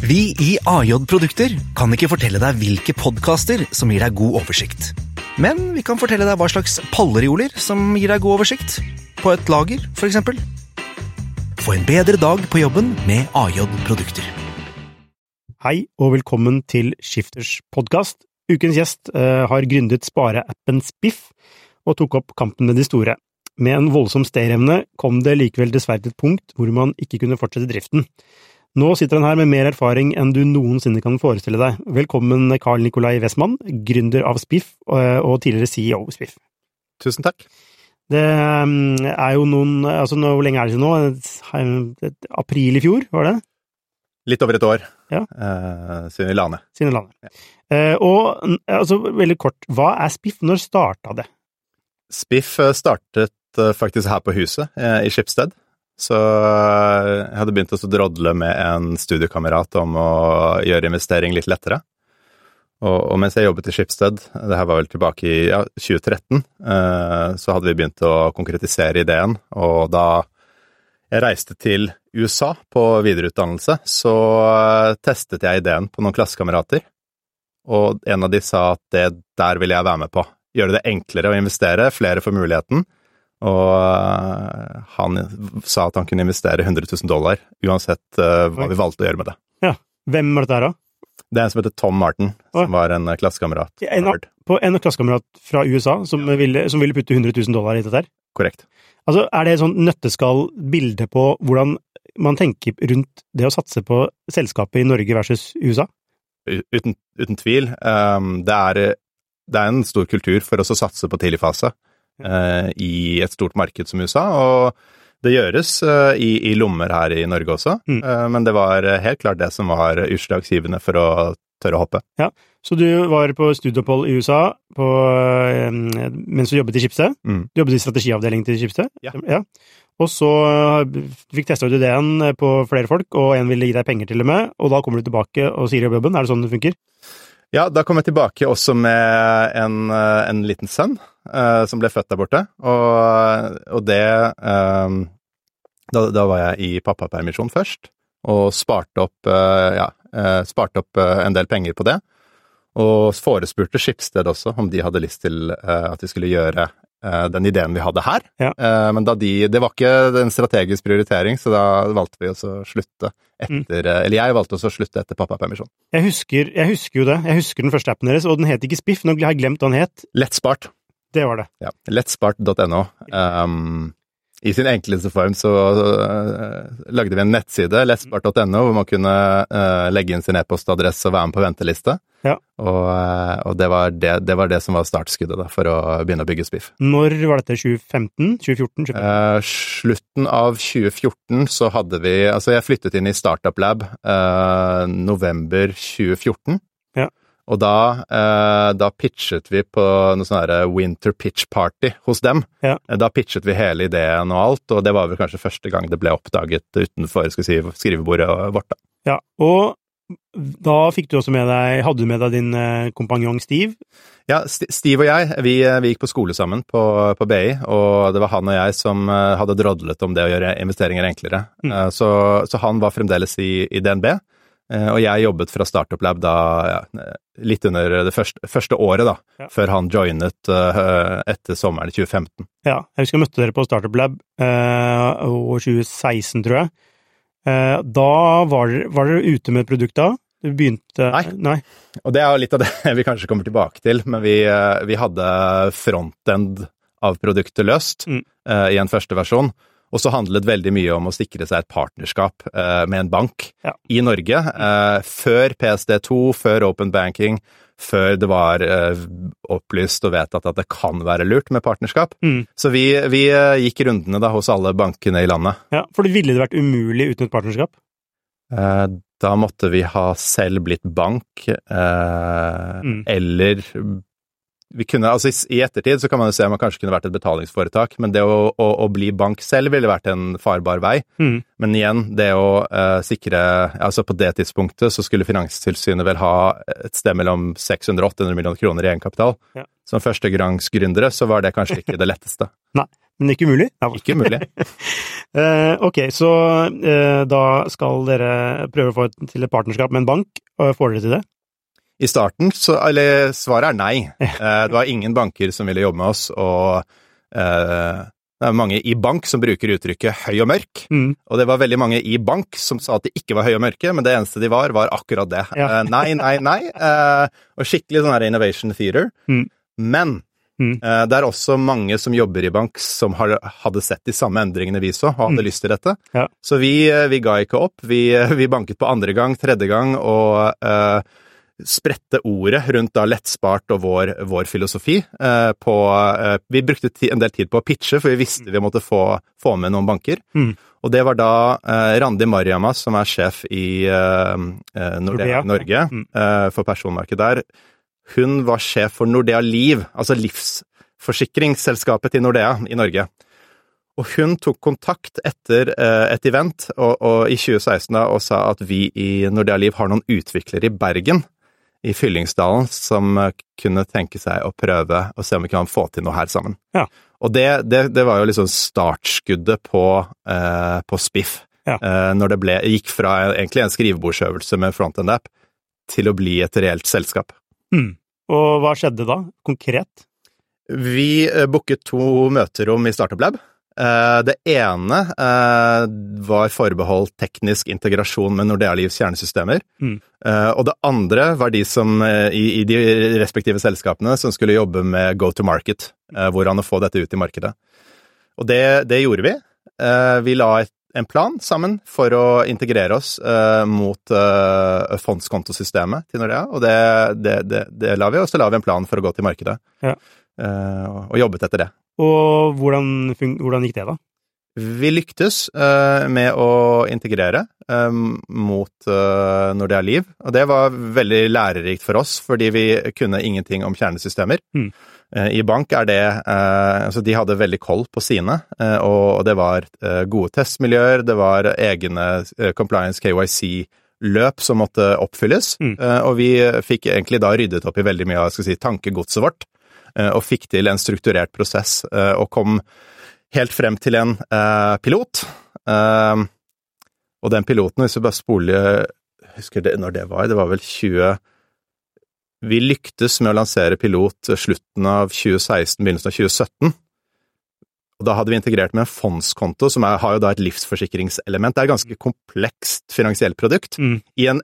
Vi i AJ Produkter kan ikke fortelle deg hvilke podkaster som gir deg god oversikt. Men vi kan fortelle deg hva slags pallerioler som gir deg god oversikt. På et lager, f.eks. Få en bedre dag på jobben med AJ Produkter. Hei og velkommen til Skifters podkast. Ukens gjest eh, har gründet spareappen Spiff og tok opp kampen med de store. Med en voldsom stayerevne kom det likevel dessverre til et punkt hvor man ikke kunne fortsette driften. Nå sitter han her med mer erfaring enn du noensinne kan forestille deg. Velkommen Carl Nikolai Westmann, gründer av Spiff eh, og tidligere CEO av Spiff. Tusen takk. Det mm, er jo noen Altså, hvor lenge er det siden nå? April i fjor, var det? Litt over et år Ja. eh, siden vi la ned. Siden landet. Eh, og mm, altså, veldig kort, hva er Spiff? Når starta det? Spiff startet faktisk her på huset, i Skipsted. Så eh, jeg hadde begynt å drodle med en studiekamerat om å gjøre investering litt lettere. Og, og mens jeg jobbet i Schibsted, det her var vel tilbake i ja, 2013, eh, så hadde vi begynt å konkretisere ideen, og da jeg reiste til USA på videreutdannelse, så eh, testet jeg ideen på noen klassekamerater, og en av de sa at det der ville jeg være med på. Gjøre det enklere å investere, flere får muligheten, og eh, han sa at han kunne investere 100 000 dollar, uansett eh, hva vi valgte å gjøre med det. Ja. Hvem var dette her, da? Det er en som heter Tom Martin, som var en eh, klassekamerat. En, en klassekamerat fra USA som, ville, som ville putte 100 000 dollar i dette her? Korrekt. Altså, er det et sånn nøtteskall-bilde på hvordan man tenker rundt det å satse på selskapet i Norge versus USA? Uten, uten tvil. Um, det, er, det er en stor kultur for oss å satse på tidlig fase i et stort marked som USA, og det gjøres eh, i, i lommer her i Norge også, Mm. Eh, men det var helt klart det som var utslagsgivende for å tørre å hoppe. Ja, Så du var på studieopphold i USA på, eh, mens du jobbet i Schibsted? Mm. Du jobbet i strategiavdelingen til Schibsted? Ja. Og så eh, fikk testa ut ideen på flere folk, og en ville gi deg penger til og med, og da kommer du tilbake og sier opp jobben. Er det sånn det funker? Ja, da kom jeg tilbake også med en, eh, en liten sønn eh, som ble født der borte, og, og det um, da, da var jeg i pappapermisjon først, og sparte opp, uh, ja, uh, sparte opp en del penger på det. Og forespurte Skipsted også om de hadde lyst til at de skulle gjøre den ideen vi hadde her. Ja. Men da de Det var ikke en strategisk prioritering, så da valgte vi også å slutte Mm. etter mm. Eller jeg valgte også å slutte etter pappapermisjon. Jeg husker, jeg husker jo det. Jeg husker den første appen deres, og den het ikke Spiff. Nå har jeg glemt hva den het. Lettspart. Det var det. Ja, lettspart.no. Um, I sin enkleste form så uh, lagde vi en nettside, lettspart.no, hvor man kunne uh, legge inn sin e-postadresse og være med på venteliste. Ja. Og, uh, og det, var det, det var det som var startskuddet da, for å begynne å bygge Spiff. Når var dette? 2015? 2014? 2015? Uh, slutten av 2014 så hadde vi Altså, jeg flyttet inn i Startup Lab november 2014. Ja. Og da, eh, da pitchet vi på noe sånn winter pitch party hos dem. Ja. Eh, Da pitchet vi hele ideen og alt, og det var vel kanskje første gang det ble oppdaget utenfor skal si, skrivebordet vårt. da. Ja, og da fikk du også med deg Hadde du med deg din eh, kompanjong Steve? Ja, Steve og jeg, vi, vi gikk på skole sammen på, på BI, og det var han og jeg som eh, hadde drodlet om det å gjøre investeringer enklere. Mm. Eh, Så, så han var fremdeles i, i DNB, eh, og jeg jobbet fra Startup Lab da ja, litt under det første, første året, da, Ja. før han joinet eh, etter sommeren 2015. Ja, jeg husker jeg møtte dere på Startup Lab eh, år 2016, tror jeg. Eh, da var var dere ute med et produkt da? Du begynte Nei. Nei. Og det er jo litt av det vi kanskje kommer tilbake til, men vi, eh, vi hadde frontend av produktet løst Mm. eh, i en første versjon. Og så handlet veldig mye om å sikre seg et partnerskap eh, med en bank Ja. i Norge. Eh, før PSD2, før Open Banking, før det var eh, opplyst og vedtatt at det kan være lurt med partnerskap. Mm. Så vi, vi eh, gikk rundene da hos alle bankene i landet. Ja, for det ville det vært umulig uten et partnerskap? Eh, da måtte vi ha selv blitt bank, eh, Mm. eller vi kunne, altså i, ettertid så kan man jo se om man kanskje kunne vært et betalingsforetak, men det å, å, å bli bank selv ville vært en farbar vei. Mm. Men igjen, det å uh, sikre Altså på det tidspunktet så skulle Finanstilsynet vel ha et sted mellom 600 og 800 millioner kroner i egenkapital. Ja. Som førstegangsgründere så var det kanskje ikke det letteste. Nei, Men ikke umulig? Ja. Ikke umulig. uh, ok, så uh, da skal dere prøve å få til et partnerskap med en bank, og får dere til det? I starten, så Eller svaret er nei. Eh, Det var ingen banker som ville jobbe med oss, og eh, det er mange i bank som bruker uttrykket høy og mørk. Mm. Og det var veldig mange i bank som sa at de ikke var høye og mørke, men det eneste de var, var akkurat det. Ja. Eh, nei, nei, nei. Eh, og skikkelig sånn her innovation theater. Mm. Men Mm. eh, det er også mange som jobber i bank som har, hadde sett de samme endringene vi så, og hadde Mm. lyst til dette. Ja. Så vi, vi ga ikke opp. Vi, vi banket på andre gang, tredje gang, og eh, spredte ordet rundt da lettspart og vår, vår filosofi eh, på eh, Vi brukte ti, en del tid på å pitche, for vi visste vi måtte få, få med noen banker. Mm. Og det var da eh, Randi Mariamas, som er sjef i eh, eh, Nordea. Norge Mm. eh, for personmarkedet der. Hun var sjef for Nordea Liv, altså livsforsikringsselskapet til Nordea i Norge. Og hun tok kontakt etter et event og, og i 2016 da, og sa at vi i Nordea Liv har noen utviklere i Bergen, i Fyllingsdalen, som eh, kunne tenke seg å prøve å se om vi kan få til noe her sammen. Ja. Og det, det, det var jo liksom startskuddet på, eh, på Spiff. Ja. Eh, når det ble, gikk fra egentlig en skrivebordsøvelse med frontend-app til å bli et reelt selskap. Mm. Og hva skjedde da, konkret? Vi eh, booket to møterom i Startup Lab. Eh, Det ene eh, var forbeholdt teknisk integrasjon med Nordea Livs kjernesystemer. Mm. Eh, Og det andre var de som i, de respektive selskapene som skulle jobbe med go to market, hvordan å få dette ut i markedet. Og det, det gjorde vi. Vi la en plan sammen for å integrere oss mot fondskontosystemet til Nordea, og det, det, det, det la vi, og så la vi en plan for å gå til markedet. Ja. Og jobbet etter det. Og hvordan, hvordan gikk det, da? Vi lyktes uh, med å integrere um, mot uh, er Liv, og det var veldig lærerikt for oss, fordi vi kunne ingenting om kjernesystemer. Mm. Uh, I bank er det eh, Altså, de hadde veldig koll på sine, eh, og det var eh, gode testmiljøer, det var egne eh, compliance KYC-løp som måtte oppfylles, Mm. eh, og vi fikk egentlig da ryddet opp i veldig mye av skal si, tankegodset vårt, eh, og fikk til en strukturert prosess, eh, og kom helt frem til en eh, pilot. Eh, og den piloten, hvis vi bare spoler Husker det når det var? Det var vel 20 Vi lyktes med å lansere pilot slutten av 2016, begynnelsen av 2017. Og da hadde vi integrert med en fondskonto, som er, har jo da et livsforsikringselement. Det er et ganske komplekst finansielt produkt Mm. i en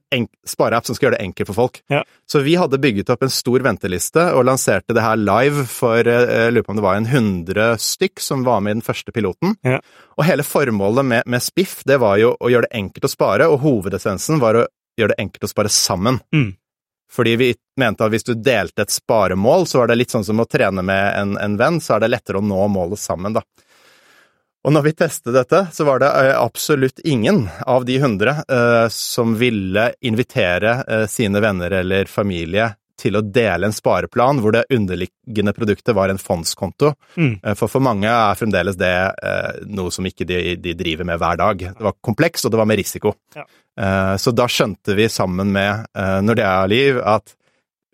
spareapp som skal gjøre det enkelt for folk. Ja. Så vi hadde bygget opp en stor venteliste og lanserte det her live for eh, jeg lurer på om det var en 100 stykk som var med i den første piloten. Ja. Og hele formålet med, med Spiff det var jo å gjøre det enkelt å spare, og hovedessensen var å gjøre det enkelt å spare sammen. Mm. Fordi vi mente at hvis du delte et sparemål, så var det litt sånn som å trene med en, en venn, så er det lettere å nå målet sammen, da. Og når vi testet dette, så var det eh, absolutt ingen av de hundre eh, som ville invitere eh, sine venner eller familie til å dele en spareplan hvor det underliggende produktet var en fondskonto. Mm. Eh, For for mange er fremdeles det eh, noe som ikke de, de driver med hver dag. Det var komplekst, og det var med risiko. Ja. Eh, så da skjønte vi sammen med eh, Nordea Liv at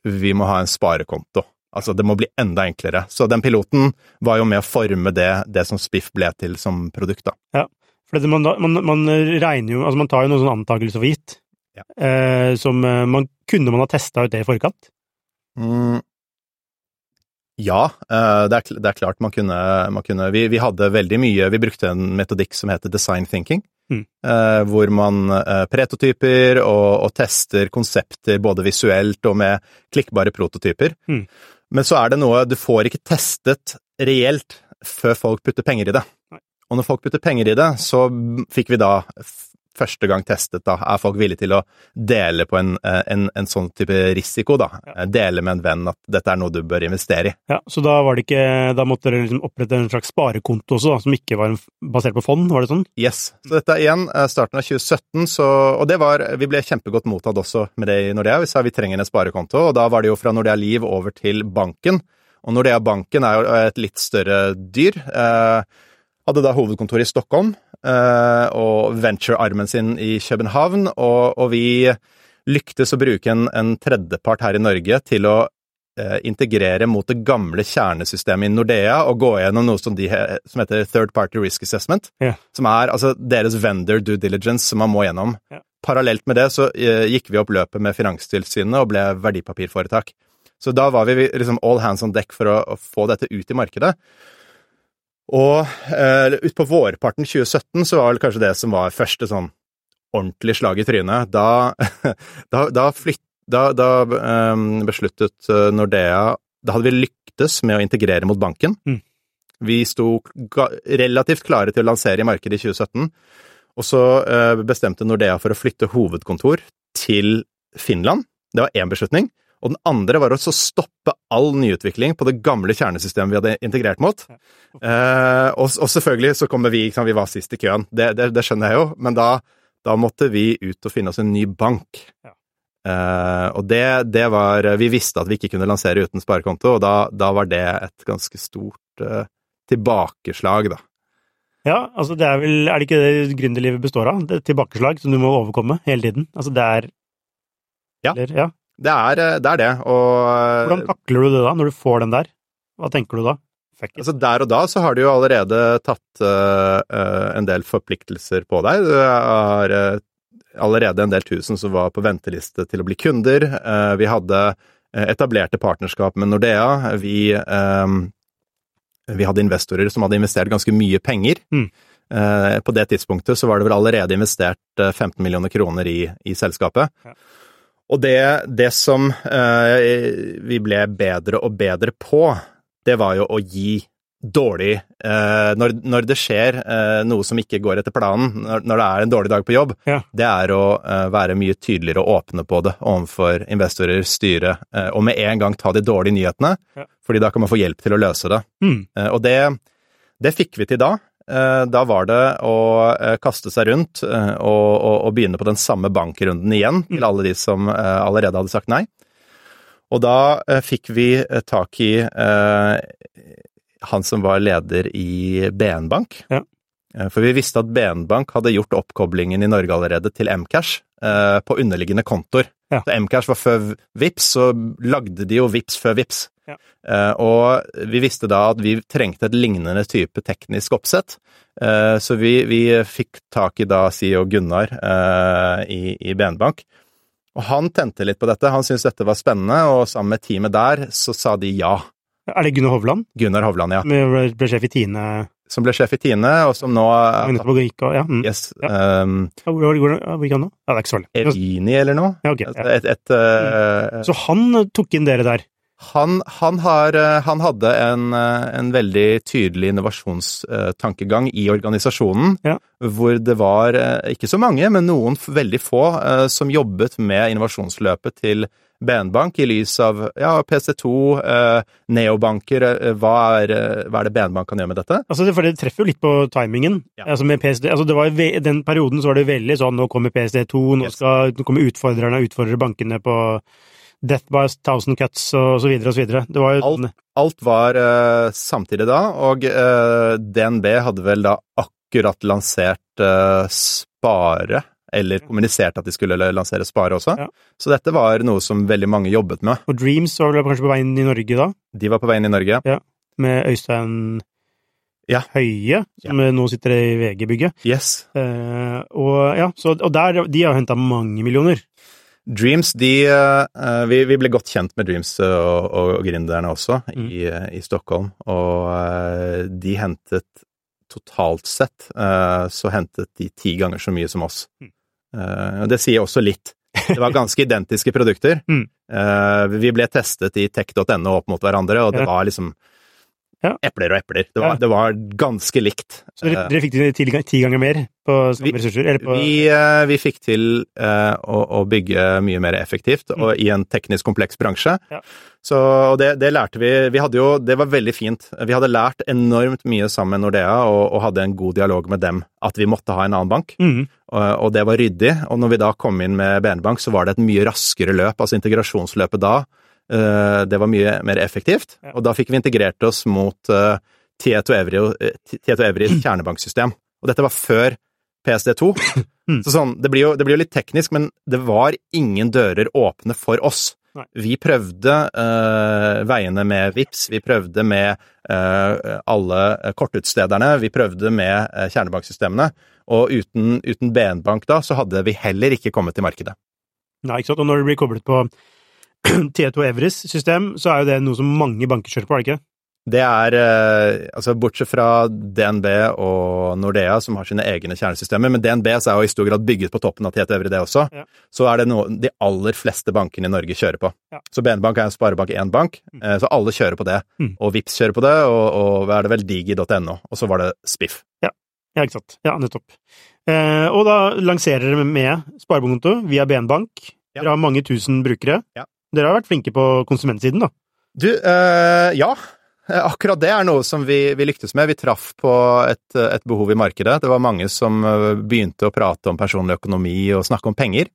vi må ha en sparekonto. Altså, det må bli enda enklere. Så den piloten var jo med å forme det, det som Spiff ble til som produkt, da. For det, man, man, man regner jo Altså, man tar jo noen sånne antakelser for gitt. Ja. Eh, som man Kunne man ha testa ut det i forkant? Mm. Ja, eh, det er, det er klart man kunne, man kunne vi, vi hadde veldig mye Vi brukte en metodikk som heter design thinking, Mm. eh, hvor man eh, pretotyper og, og tester konsepter både visuelt og med klikkbare prototyper. Mm. Men så er det noe Du får ikke testet reelt før folk putter penger i det. Og når folk putter penger i det, så fikk vi da første gang testet, da, er folk villige til å dele på en, eh, en, en sånn type risiko, da. Ja. Dele med en venn at dette er noe du bør investere i. Ja, Så da var det ikke Da måtte dere liksom opprette en slags sparekonto også, da, som ikke var basert på fond, var det sånn? Yes. Så dette er igjen eh, starten av 2017, så, og det var Vi ble kjempegodt mottatt også med det i Nordea. Vi sa vi trenger en sparekonto, og da var det jo fra Nordea Liv over til banken. Og Nordea Banken er jo et litt større dyr. Eh, hadde da hovedkontor i Stockholm eh, og venture-armen sin i København, og, og vi lyktes å bruke en, en tredjepart her i Norge til å eh, integrere mot det gamle kjernesystemet i Nordea og gå gjennom noe som, de, som heter Third Party Risk Assessment, yeah. som er altså deres vendor due diligence som man må gjennom. Yeah. Parallelt med det så eh, gikk vi opp løpet med Finanstilsynet og ble verdipapirforetak. Så da var vi liksom all hands on deck for å, å få dette ut i markedet. Og eh, utpå vårparten 2017 så var vel kanskje det som var første sånn ordentlig slag i trynet. Da, da, da, flytt, da, da eh, besluttet eh, Nordea Da hadde vi lyktes med å integrere mot banken. Mm. Vi sto relativt klare til å lansere i markedet i 2017. Og så eh, bestemte Nordea for å flytte hovedkontor til Finland. Det var én beslutning. Og den andre var å stoppe all nyutvikling på det gamle kjernesystemet vi hadde integrert mot. Eh, og, og selvfølgelig så kommer vi, sant, vi var sist i køen, det, det, det skjønner jeg jo, men da, da måtte vi ut og finne oss en ny bank. Ja. Eh, og det, det var Vi visste at vi ikke kunne lansere uten sparekonto, og da, da var det et ganske stort eh, tilbakeslag, da. Ja, altså det er vel Er det ikke det gründerlivet består av? Det er tilbakeslag som du må overkomme hele tiden. Altså det er Ja. Eller, ja. Det er eh, det, er det og eh, Hvordan takler du det da, når du får den der? Hva tenker du da? Altså Der og da så har du jo allerede tatt uh, en del forpliktelser på deg. Du har uh, allerede en del tusen som var på venteliste til å bli kunder. Uh, vi hadde etablerte partnerskap med Nordea. Vi, vi hadde investorer som hadde investert ganske mye penger. Mm. På det tidspunktet så var det vel allerede investert eh, 15 millioner kroner i, i selskapet. Ja. Og det, det som eh, vi ble bedre og bedre på, det var jo å gi dårlig eh, når, når det skjer eh, noe som ikke går etter planen, når, når det er en dårlig dag på jobb, Ja. det er å eh, være mye tydeligere og åpne på det overfor investorer, styre, eh, og med en gang ta de dårlige nyhetene, Ja. fordi da kan man få hjelp til å løse det. Mm. Eh, og det, det fikk vi til da. Eh, Da var det å eh, kaste seg rundt eh, og, og, og begynne på den samme bankrunden igjen til alle de som allerede hadde sagt nei. Og da fikk vi tak i eh, han som var leder i BN Bank. Ja. For vi visste at BN Bank hadde gjort oppkoblingen i Norge allerede til Mcash eh, på underliggende kontoer. Ja. Så Mcash var før Vips, så lagde de jo Vips før Vips. Ja. Eh, og vi visste da at vi trengte et lignende type teknisk oppsett. uh, så vi, vi fikk tak i da CEO Gunnar uh, i, i Benbank. Og han tente litt på dette, han syntes dette var spennende, og sammen med teamet der så sa de ja. Er det Gunnar Hovland? Gunnar Hovland, ja. Som ble, ble sjef i Tine? Som ble sjef i Tine, og som nå gikk ja. Mm. Yes. Ja. Um, Ja, Hvor, gikk han nå? Ja, det er ikke så veldig. Evini eller noe? Ja, okay, ja. Et, et, eh, Så han tok inn dere der? Han, han, har, eh, han hadde en, eh, en veldig tydelig innovasjonstankegang i organisasjonen, Ja. hvor det var eh, ikke så mange, men noen veldig få som jobbet med innovasjonsløpet til BN-bank i lys av ja, PC2, eh, neobanker, eh, hva er, hva er det BN-bank kan gjøre med dette? Altså, for det treffer jo litt på timingen. Ja. Altså, med PSD, altså, det var, den perioden så var det veldig sånn nå kommer PSD2, nå Yes. skal nå kommer utfordrerne og utfordrer bankene på Death by Thousand Cuts og så videre og så videre. Det var jo Alt. Alt var uh, samtidig da, og uh, DNB hadde vel da akkurat lansert uh, Spare, eller kommunisert at de skulle lansere Spare også. Ja. Så dette var noe som veldig mange jobbet med. Og Dreams var vel kanskje på vei inn i Norge da, De var på vei inn i Norge. Ja, med Øystein Ja. Høie, som nå sitter i VG-bygget. Yes. Eh, og ja, så, og der, de har henta mange millioner. Dreams, de eh, vi, vi ble godt kjent med Dreams eh, og, og gründerne også Mm. i, i Stockholm, og eh, de hentet totalt sett så hentet de ti ganger så mye som oss. Mm. Og det sier også litt. Det var ganske identiske produkter. Mm. Vi ble testet i tech.no opp mot hverandre, og det var liksom Ja. epler og epler. Det var, Ja. det var ganske likt. Så dere, Eh, dere fikk til ti, ganger mer på samme ressurser? Eller på, vi, eh, vi fikk til uh, å, å bygge mye mer effektivt og i en teknisk kompleks bransje. Ja. Så og det, det lærte vi. Vi hadde jo Det var veldig fint. Vi hadde lært enormt mye sammen med Nordea og, og hadde en god dialog med dem at vi måtte ha en annen bank. Mm. Og, og det var ryddig. Og når vi da kom inn med BN-bank, så var det et mye raskere løp. Altså integrasjonsløpet da. Eh, det var mye mer effektivt. Ja. Og da fikk vi integrert oss mot uh, Tieto Evry, eh, kjernebanksystem. Og dette var før PSD2. Mm. Så sånn, det blir, jo, det blir jo litt teknisk, men det var ingen dører åpne for oss. Nei. Vi prøvde uh, veiene med VIPS, vi prøvde med uh, alle kortutstederne, vi prøvde med uh, kjernebanksystemene, og uten, uten BN-bank da, så hadde vi heller ikke kommet til markedet. Nei, ikke sant. Og når det blir koblet på T2 Evris system, så er jo det noe som mange banker kjører på, er det ikke? Det er eh, altså Bortsett fra DNB og Nordea, som har sine egne kjernesystemer, men DNB så er jo i stor grad bygget på toppen av T2 Evry, det også, Ja. så er det noe de aller fleste bankene i Norge kjører på. Ja. Så BN-bank er en sparebank én bank, mm. så alle kjører på det. Mm. Og Vips kjører på det, og, og hva er det vel digi.no, og så var det Spiff. Ja, ikke sant. Ja, nettopp. Eh, og da lanserer dere med sparebankkonto via BN Bank. Ja. Dere har mange tusen brukere. Ja. Dere har vært flinke på konsumentsiden, da. Du, eh, ja. Eh, Akkurat det er noe som vi, vi lyktes med. Vi traff på et, et behov i markedet. Det var mange som eh, begynte å prate om personlig økonomi og snakke om penger.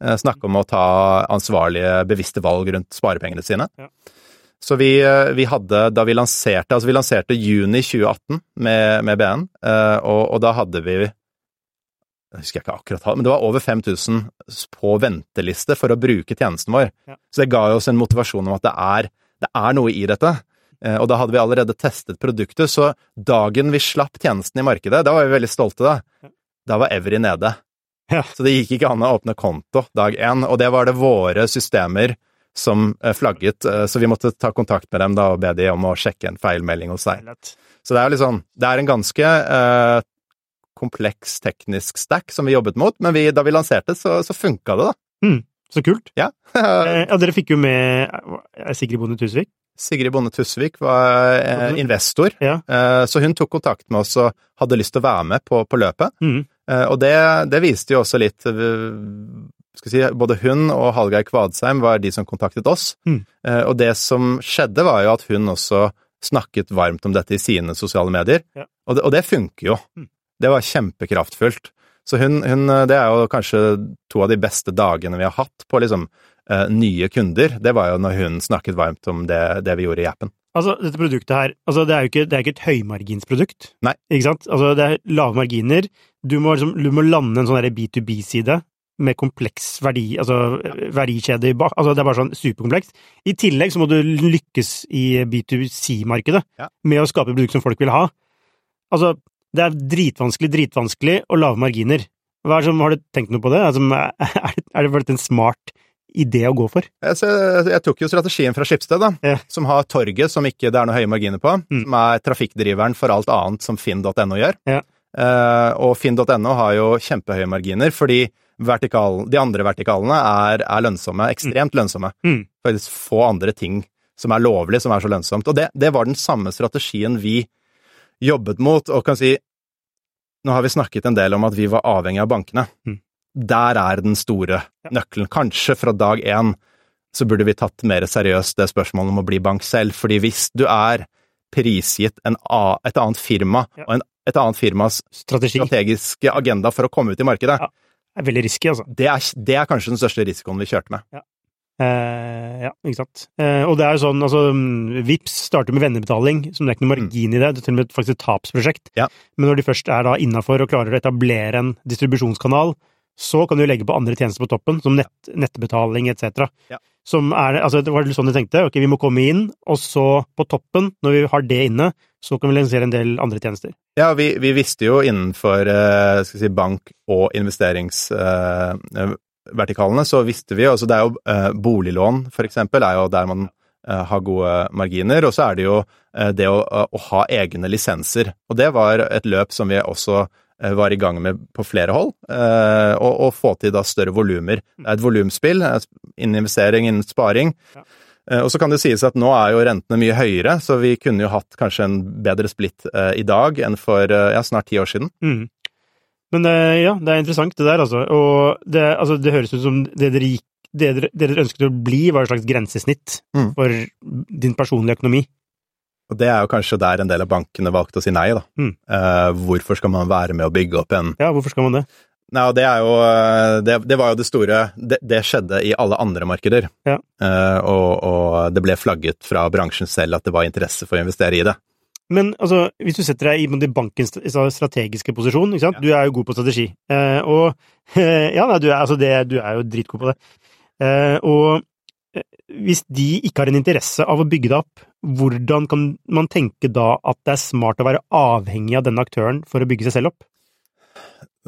Snakke om å ta ansvarlige, bevisste valg rundt sparepengene sine. Ja. Så vi, vi hadde, da vi lanserte Altså, vi lanserte juni 2018 med, med BN, og, og da hadde vi jeg husker ikke akkurat men det var over 5000 på venteliste for å bruke tjenesten vår. Ja. Så det ga oss en motivasjon om at det er, det er noe i dette. Eh, Og da hadde vi allerede testet produktet, så dagen vi slapp tjenesten i markedet, da var vi veldig stolte, da. Ja. Da var Every nede. Ja. Så det gikk ikke an å åpne konto dag én, og det var det våre systemer som eh, flagget, eh, så vi måtte ta kontakt med dem da og be de om å sjekke en feilmelding hos seg. Så det er jo sånn, det er en ganske eh, kompleks teknisk stack som vi jobbet mot, men vi, da vi lanserte, så, så funka det, da. Så kult. Ja. Eh, ja, dere fikk jo med er Sigrid Bonde Tusvik. Sigrid Bonde Tusvik var eh, investor, Ja. eh, så hun tok kontakt med oss og hadde lyst til å være med på, på løpet. Mm. Eh, og det, det viste jo også litt eh, skal si, Både hun og Hallgeir Kvadsheim var de som kontaktet oss. Mm. Eh, og det som skjedde, var jo at hun også snakket varmt om dette i sine sosiale medier. Ja. Og, det, og det funker jo. Mhm. Det var kjempekraftfullt. Så hun, hun Det er jo kanskje to av de beste dagene vi har hatt på liksom uh, nye kunder. Det var jo når hun snakket varmt om det, det vi gjorde i appen. Altså, dette produktet her, altså det er jo ikke, det er ikke et høymarginsprodukt. Nei. Ikke sant? Altså, det er lave marginer. Du må, liksom, du må lande en sånn der B2B-side med kompleks verdi, altså verdikjede i bak. Altså, det er bare sånn superkomplekst. I tillegg så må du lykkes i B2C-markedet Ja. med å skape produkt som folk vil ha. Altså, det er dritvanskelig, dritvanskelig og lave marginer. Hva er som, har du tenkt noe på det? Altså, er det, er det en smart idé å gå for? Jeg, jeg, jeg tok jo strategien fra Skipsted, da, Ja. som har torget som ikke det er noe høye marginer på, Mm. som er trafikkdriveren for alt annet som finn.no gjør. Ja. Eh, og finn.no har jo kjempehøye marginer, fordi vertikal, de andre vertikalene er, er lønnsomme, ekstremt lønnsomme. Mm. Faktisk få andre ting som er lovlig, som er så lønnsomt. Og det, det var den samme strategien vi jobbet mot, og kan si Nå har vi snakket en del om at vi var avhengig av bankene. Mm. Der er den store Ja. nøkkelen. Kanskje fra dag én så burde vi tatt mer seriøst det spørsmålet om å bli bank selv, fordi hvis du er prisgitt en, et annet firma, Ja. og en, et annet firmas Strategi strategiske agenda for å komme ut i markedet, Ja. er veldig risky, altså. det, er, det er kanskje den største risikoen vi kjørte med. Eh, ja, ikke sant. Eh, og det er jo sånn, altså Vips starter med vennebetaling, som det er ikke noe margin i det, det er til og med faktisk et tapsprosjekt. Ja. Men når de først er da innafor og klarer å etablere en distribusjonskanal, så kan du legge på andre tjenester på toppen, som nett, nettbetaling etc. Ja. Som er, altså det var sånn de tenkte, ok, vi må komme inn, og så på toppen, når vi har det inne, så kan vi lansere en del andre tjenester. Ja, vi, vi visste jo innenfor eh, skal si, bank- og investeringsvertikalene, så visste vi altså Det er jo eh, boliglån, for eksempel, er jo der man eh, har gode marginer. Og så er det jo eh, det å, å ha egne lisenser. Og det var et løp som vi også eh, var i gang med på flere hold, eh, og, og få til da større volumer. Det er et volumspill, innen investering, innen sparing. Ja. Eh, Og så kan det sies at nå er jo rentene mye høyere, så vi kunne jo hatt kanskje en bedre splitt eh, i dag enn for eh, ja, snart ti år siden. Mm. Men eh, ja, det er interessant det der, altså. Og det, altså, det høres ut som det dere, gikk, det dere, det dere ønsket å bli, var et slags grensesnitt Mm. for din personlige økonomi. Og det er jo kanskje der en del av bankene valgte å si nei, da. Mm. Eh, hvorfor skal man være med å bygge opp en Ja, hvorfor skal man det? Nei, det er jo eh, Det, det var jo det store det, det skjedde i alle andre markeder. Ja. Eh, og, og det ble flagget fra bransjen selv at det var interesse for å investere i det. Men altså, hvis du setter deg i i bankens strategiske posisjon, ikke sant? Ja. du er jo god på strategi. Eh, og ja, nei, du, er, altså det, du er jo dritgod på det. Eh, og eh, hvis de ikke har en interesse av å bygge det opp, hvordan kan man tenke da at det er smart å være avhengig av denne aktøren for å bygge seg selv opp?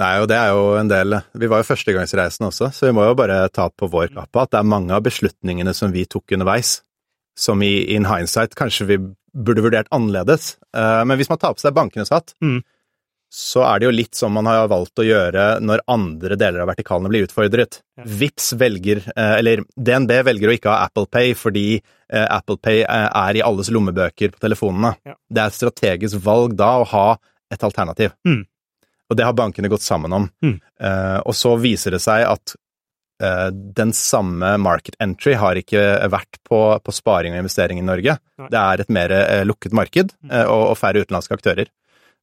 Nei, og det er jo en del Vi var jo førstegangsreisende også, så vi må jo bare ta på vår kappe at det er mange av beslutningene som vi tok underveis, som i in hindsight kanskje vi burde vurdert annerledes. Eh, Men hvis man tar på seg bankenes hatt, Mm. så er det jo litt som man har valgt å gjøre når andre deler av vertikalene blir utfordret. Ja. Vips velger, eh, eller DNB velger å ikke ha Apple Pay fordi eh, Apple Pay er i alles lommebøker på telefonene. Ja. Det er et strategisk valg da å ha et alternativ. Mm. Og det har bankene gått sammen om. Mm. Og så viser det seg at den samme market entry har ikke vært på, på sparing og investering i Norge. Nei. Det er et mer eh, lukket marked Mm. eh, og, og færre utenlandske aktører.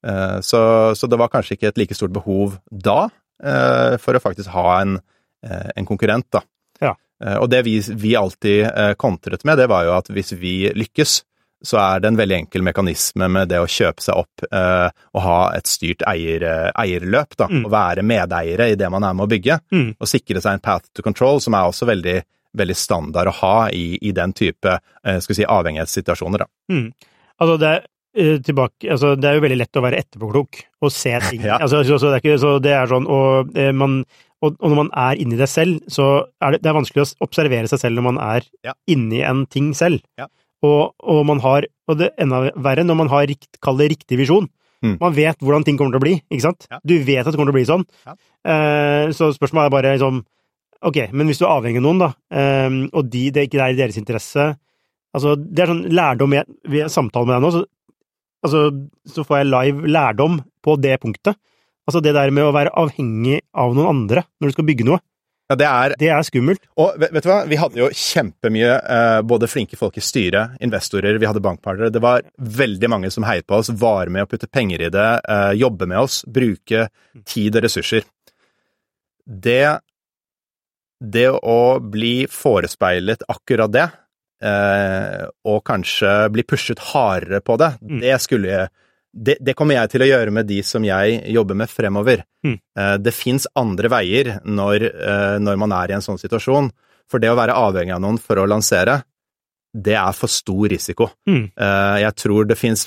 Eh, så, så det var kanskje ikke et like stort behov da eh, for å faktisk ha en, eh, en konkurrent, da. Ja. Eh, og det vi, vi alltid eh, kontret med, det var jo at hvis vi lykkes, så er det en veldig enkel mekanisme med det å kjøpe seg opp eh, og ha et styrt eier, eh, eierløp, da, Mm. og være medeiere i det man er med å bygge, Mm. og sikre seg en path to control, som er også veldig, veldig standard å ha i, i den type eh, skal vi si, avhengighetssituasjoner. Da. Mm. Altså, det er eh, tilbake Altså, det er jo veldig lett å være etterpåklok og se ting. Ja. altså, så, så, det er ikke, så det er sånn Og, eh, man, og, og når man er inni det selv, så er det, det er vanskelig å observere seg selv når man er Ja. inni en ting selv. Ja. Og, og man har Og det er enda verre når man har rikt, kall det riktig visjon. Mm. Man vet hvordan ting kommer til å bli, ikke sant? Ja. Du vet at det kommer til å bli sånn. Ja. Eh, så spørsmålet er bare liksom Ok, men hvis du er avhengig av noen, da, eh, og de, det ikke er i deres interesse Altså, det er sånn lærdom jeg Ved samtale med deg nå, så, altså, så får jeg live lærdom på det punktet. Altså det der med å være avhengig av noen andre når du skal bygge noe, Ja, det er det er skummelt. Og vet, vet du hva, vi hadde jo kjempemye eh, både flinke folk i styret, investorer, vi hadde bankpartnere. Det var veldig mange som heiet på oss, var med å putte penger i det, eh, jobbe med oss, bruke tid og ressurser. Det Det å bli forespeilet akkurat det, eh, og kanskje bli pushet hardere på det, Mm. det skulle jeg det, det kommer jeg til å gjøre med de som jeg jobber med fremover. Mm. Eh, Det fins andre veier når, eh, når man er i en sånn situasjon. For det å være avhengig av noen for å lansere, det er for stor risiko. Mm. Eh, Jeg tror det fins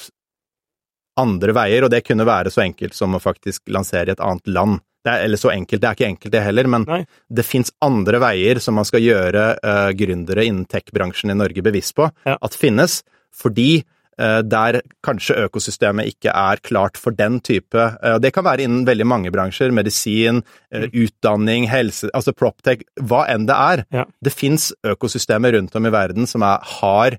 andre veier, og det kunne være så enkelt som å faktisk lansere i et annet land. Det er, eller så enkelt, det er ikke enkelt det heller, men Nei. det fins andre veier som man skal gjøre uh, gründere innen tech-bransjen i Norge bevisst på Ja. at finnes, fordi der kanskje økosystemet ikke er klart for den type eh, Det kan være innen veldig mange bransjer, medisin, eh, utdanning, helse, altså proptech, hva enn det er. Ja. Det fins økosystemer rundt om i verden som er, har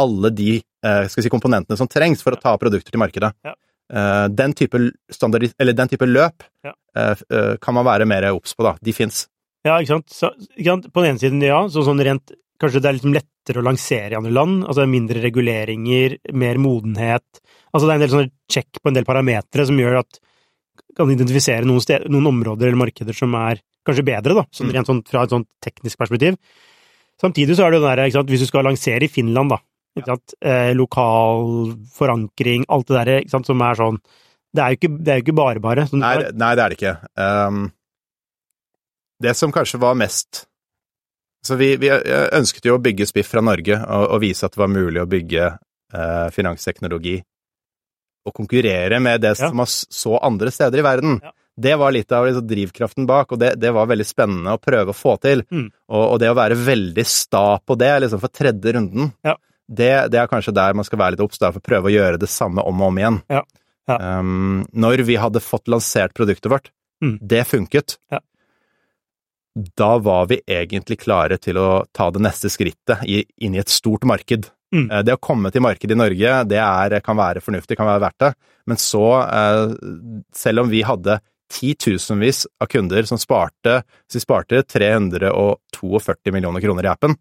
alle de eh, si, komponentene som trengs for å ta produkter til markedet. Ja. Eh, den, type standard, eller den type løp Ja. eh, eh, kan man være mer obs på, da. De fins. Ja, ikke sant? Så, ikke sant? På den ene siden, ja, så sånn rent Kanskje det er litt lettere å lansere i andre land, altså mindre reguleringer, mer modenhet Altså det er en del sånne check på en del parametere som gjør at kan identifisere noen, sted, noen områder eller markeder som er kanskje bedre, da, sånn Mm. rent sånn fra et sånt teknisk perspektiv. Samtidig så er det jo den der, hvis du skal lansere i Finland, da, sant, eh, lokal forankring, alt det der, som er sånn Det er jo ikke, det er jo ikke bare bare. Sånn, Nei, nei, det er det ikke. Um, det som kanskje var mest Så vi, vi ønsket jo å bygge Spiff fra Norge og, og vise at det var mulig å bygge eh, finansteknologi og konkurrere med det Ja. som man så andre steder i verden. Ja. Det var litt av liksom, drivkraften bak, og det, det var veldig spennende å prøve å få til. Mm. Og, og det å være veldig sta på det, liksom for tredje runden, Ja. det, det er kanskje der man skal være litt obs, for å prøve å gjøre det samme om og om igjen. Um, når vi hadde fått lansert produktet vårt, Mm. det funket, Ja. Da var vi egentlig klare til å ta det neste skrittet inn i et stort marked. Mm. Eh, Det å komme til markedet i Norge, det er, kan være fornuftig, kan være verdt det, men så, eh, selv om vi hadde titusenvis av kunder som sparte, så sparte 342 millioner kroner i appen,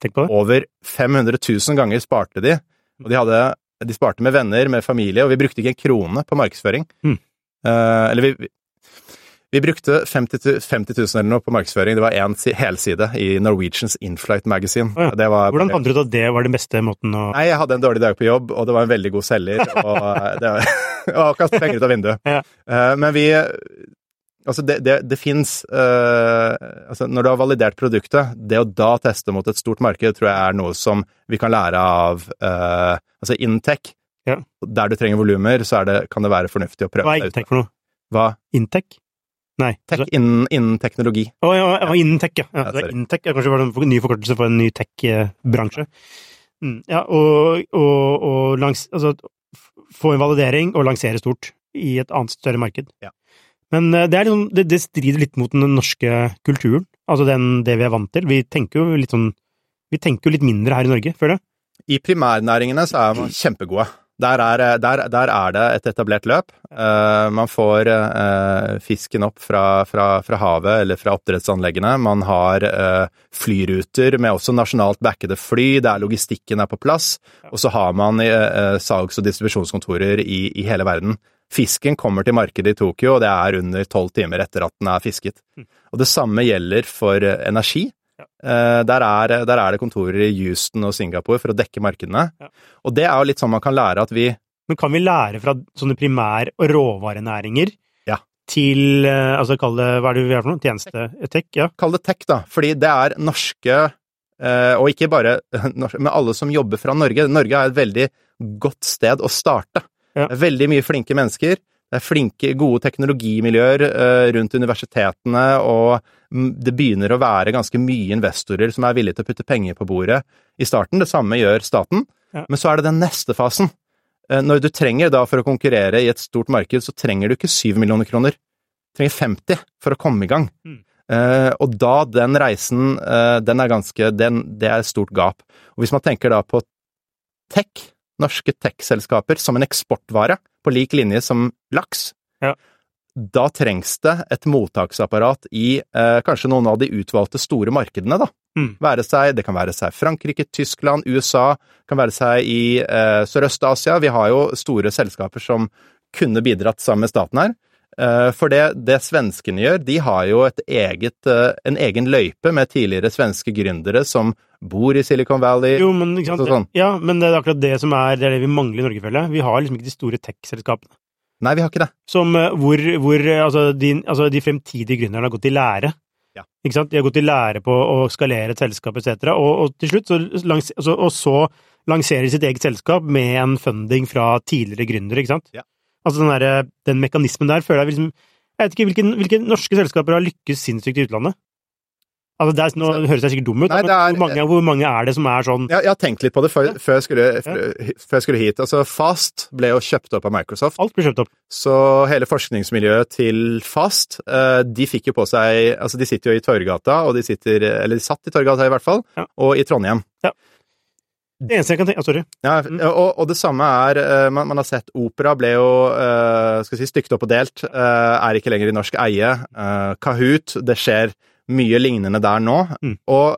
Tenk på det. over 500 000 ganger sparte de, og de, hadde, de sparte med venner, med familie, og vi brukte ikke en krone på markedsføring. Mm. Eh, eller vi, vi, brukte 50, 50 000 eller noe på markedsføring, det var én helside i Norwegians Inflight Magazine. Oh, ja. Det var, Hvordan fant du ut at det var den beste måten å Nei, jeg hadde en dårlig dag på jobb, og det var en veldig god selger, og det var å kaste penger ut av vinduet. Ja. Eh, Men vi Altså, det, det, det fins altså, Når du har validert produktet, det å da teste mot et stort marked, tror jeg er noe som vi kan lære av uh, Altså Intec. Ja. Der du trenger volumer, så det, kan det være fornuftig å prøve Hva er Intec for noe? Hva? Intech? Nei. Tech innen, innen teknologi. Å ja, ja, Intech, ja. ja, Ja, er sorry. Intech er kanskje bare en ny forkortelse for en ny tech-bransje. Mm, ja, og, og, og langs, altså, få en validering og lansere stort i et annet større marked. Ja. Men eh, det, liksom, det, det strider litt mot den norske kulturen, altså den, det vi er vant til. Vi tenker jo litt sånn Vi tenker jo litt mindre her i Norge, føler jeg. I primærnæringene så er man kjempegode. Der er, der, der er det et etablert løp. Uh, man får uh, fisken opp fra, fra, fra havet eller fra oppdrettsanleggene. Man har uh, flyruter med også nasjonalt backede fly, der logistikken er på plass. Og så har man eh, salgs- og distribusjonskontorer i, i hele verden. Fisken kommer til markedet i Tokyo, og det er under tolv timer etter at den er fisket. Og det samme gjelder for eh, energi. Eh, Der er, der er det kontorer i Houston og Singapore for å dekke markedene. Ja. Og det er jo litt sånn man kan lære at vi Men kan vi lære fra sånne primær- og råvarenæringer Ja. til eh, altså kall det hva er det vi har for noe? Tjeneste? Tech? Ja. Kall det tech, da. Fordi det er norske eh, Og ikke bare norske, men alle som jobber fra Norge. Norge er et veldig godt sted å starte. Ja. Er veldig mye flinke mennesker. Det er flinke, gode teknologimiljøer eh, rundt universitetene, og det begynner å være ganske mye investorer som er villige til å putte penger på bordet i starten. Det samme gjør staten. Ja. Men så er det den neste fasen. Eh, Når du trenger da for å konkurrere i et stort marked, så trenger du ikke 7 millioner kroner. Du trenger 50 for å komme i gang. Mm. Eh, og da den reisen, den er ganske den, Det er et stort gap. Og hvis man tenker da på tech, norske tech-selskaper, som en eksportvare, på lik linje som laks, Ja. da trengs det et mottaksapparat i eh, kanskje noen av de utvalgte store markedene, da. Mm. Være seg, det kan være seg Frankrike, Tyskland, USA, kan være seg i eh, Sørøst-Asia. Vi har jo store selskaper som kunne bidratt sammen med staten her. Eh, For det, det svenskene gjør, de har jo et eget, eh, en egen løype med tidligere svenske gründere som bor i Silicon Valley. Jo, men ikke sant? Sånn. Ja, men det er akkurat det som er det, er det vi mangler i Norge, føler jeg. Vi har liksom ikke de store tech-selskapene. Nei, vi har ikke det. Som eh, hvor, hvor altså, de, altså, de fremtidige gründerne har gått i lære. Ja. Ikke sant? De har gått i lære på å skalere et selskap etc. Og, og til slutt så, langs, altså, og så lanserer de sitt eget selskap med en funding fra tidligere gründere, ikke sant? Ja. Altså den, der, den mekanismen der føler jeg liksom Jeg vet ikke hvilke, hvilke norske selskaper har lykkes sinnssykt i utlandet? Altså det er, Nå høres jeg sikkert dum ut, Nei, men er- hvor, mange, hvor mange er det som er sånn Jeg, jeg har tenkt litt på det før, før, jeg skulle, før jeg skulle hit. Altså, Fast ble jo kjøpt opp av Microsoft. Alt ble kjøpt opp. Så hele forskningsmiljøet til Fast, eh, de fikk jo på seg Altså, de sitter jo i Torgata, og de sitter Eller de satt i Torgata, i hvert fall, Ja. og i Trondheim. Det eneste jeg kan tenke Sorry. Ja, Mm. og, og det samme er eh, man, man har sett opera ble jo eh, skal si, stykket opp og delt. eh, er ikke lenger i norsk eie. Kahoot, det skjer mye lignende der nå. Mm. Og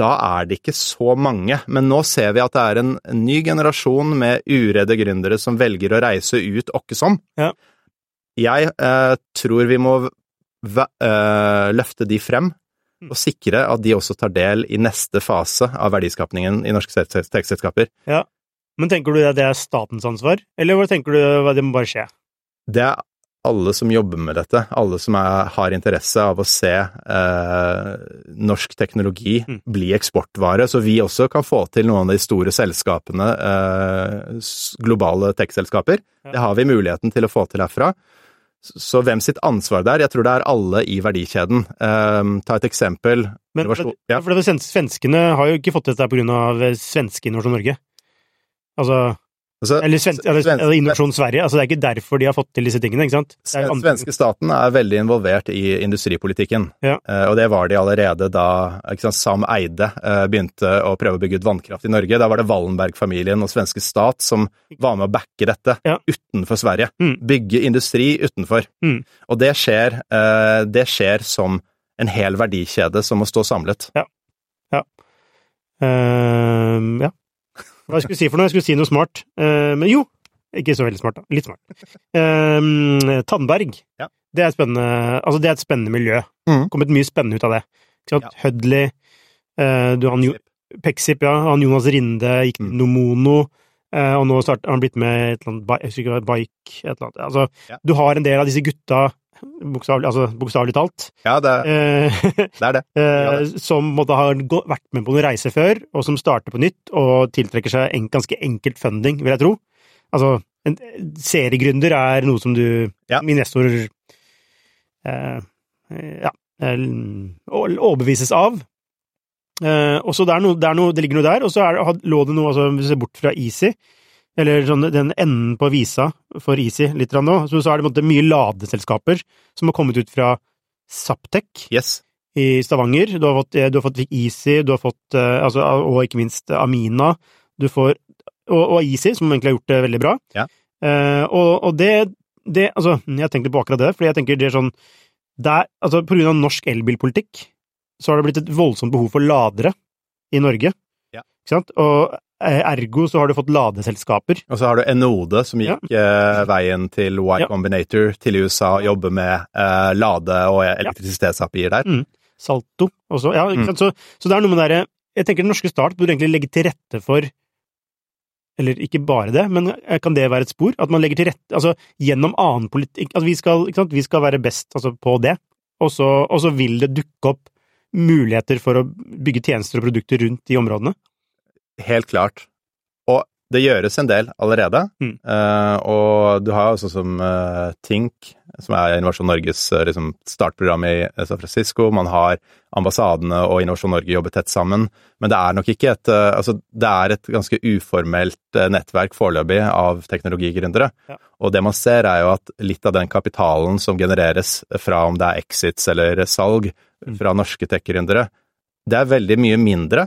da er det ikke så mange. Men nå ser vi at det er en, ny generasjon med uredde gründere som velger å reise ut åkkesom. Ja. Jeg eh, tror vi må eh, løfte de frem. Og sikre at de også tar del i neste fase av verdiskapningen i norske tekstselskaper. tekstselskaper. Men tenker du at det er statens ansvar, eller hva tenker du at det må bare skje? Det er alle som jobber med dette, alle som er, har interesse av å se eh, norsk teknologi Mm. bli eksportvare, så vi også kan få til noen av de store selskapene, eh, globale tech-selskaper. Ja. Det har vi muligheten til å få til herfra. Så, hvem sitt ansvar det er? Jeg tror det er alle i verdikjeden. Eh, ta et eksempel. Men, så- ja. for det, Svenskene har jo ikke fått dette eh, svenske Innovasjon Norge. Altså, Altså, eller, sven, eller, sven- eller Innovasjon Sverige. Altså, det er ikke derfor de har fått til disse tingene, ikke sant? Den svenske staten er veldig involvert i industripolitikken, Ja. Eh, og det var de allerede da ikke sant, Sam Eide eh, begynte å prøve å bygge ut vannkraft i Norge. Da var det Wallenberg-familien og svenske stat som var med å backe dette Ja. utenfor Sverige. Mm. Bygge industri utenfor. Mm. Og det skjer, eh, det skjer som en hel verdikjede som må stå samlet. Ja. Ja. Uh, ja. Hva jeg skulle si for noe? Jeg skulle si noe smart. Eh, men jo, ikke så veldig smart, da. Litt smart. Ehm, Tandberg. Ja. Det er, altså det er et spennende miljø. Mm. Kommet mye spennende ut av det. Ikke sant? Ja. Hudley, eh, du har han Jo- Pexip, ja. Han Jonas Rinde gikk Mm. Nomono. eh, og nå har han blitt med et eller annet jeg Bike et eller annet. Altså, Ja. Du har en del av disse gutta bokstavelig altså, bokstavelig talt, Ja, det, eh, det er det. eh, som måtte ha vært med på noen reiser før, og som starter på nytt og tiltrekker seg en ganske enkelt funding, vil jeg tro. Altså, en seriegründer er noe som du Ja. Investor eh, ja, eh, overbevises av. Eh, og så det, er noe, det, er noe, det ligger noe der, og så er, lå det noe, altså, hvis vi ser bort fra Easy, eller sånn, den enden på visa for Easy litt nå, så, så er det måte mye ladeselskaper som har kommet ut fra Saptek Yes. i Stavanger. Du har fått, eh, du har fått Easy, du har fått, eh, altså, og ikke minst Amina. Du får, og, og Easy, som egentlig har gjort det veldig bra. Ja. Eh, og, og det, det, altså, jeg tenkte på akkurat det, fordi jeg tenker det er sånn, det er, altså, på grunn av norsk elbilpolitikk, så har det blitt et voldsomt behov for ladere i Norge. Ja. Ikke sant? Og ergo så har du fått ladeselskaper. Og så har du Enode, som Ja. gikk eh, veien til Y Ja. Combinator til USA og jobber med eh, lade- og elektrisitets-API-er der. Mm. Salto også. Ja, Mm. Så, så det er noe med det derre Jeg tenker den norske Start burde egentlig legge til rette for Eller ikke bare det, men kan det være et spor? At man legger til rette Altså gjennom annen politikk altså, vi skal, sant? Vi skal være best altså, på det, og så, og så vil det dukke opp muligheter for å bygge tjenester og produkter rundt de områdene. Helt klart. Og det gjøres en del allerede. Mm. Uh, og du har jo sånn som uh, TINK, som er Innovasjon Norges uh, liksom, startprogram i San Francisco. Man har ambassadene og Innovasjon Norge jobber tett sammen. Men det er nok ikke et Altså, det er et ganske uformelt nettverk foreløpig av teknologigründere. Ja. Og det man ser, er jo at litt av den kapitalen som genereres fra om det er exits eller salg Mm. fra norske tech-gründere, det er veldig mye mindre.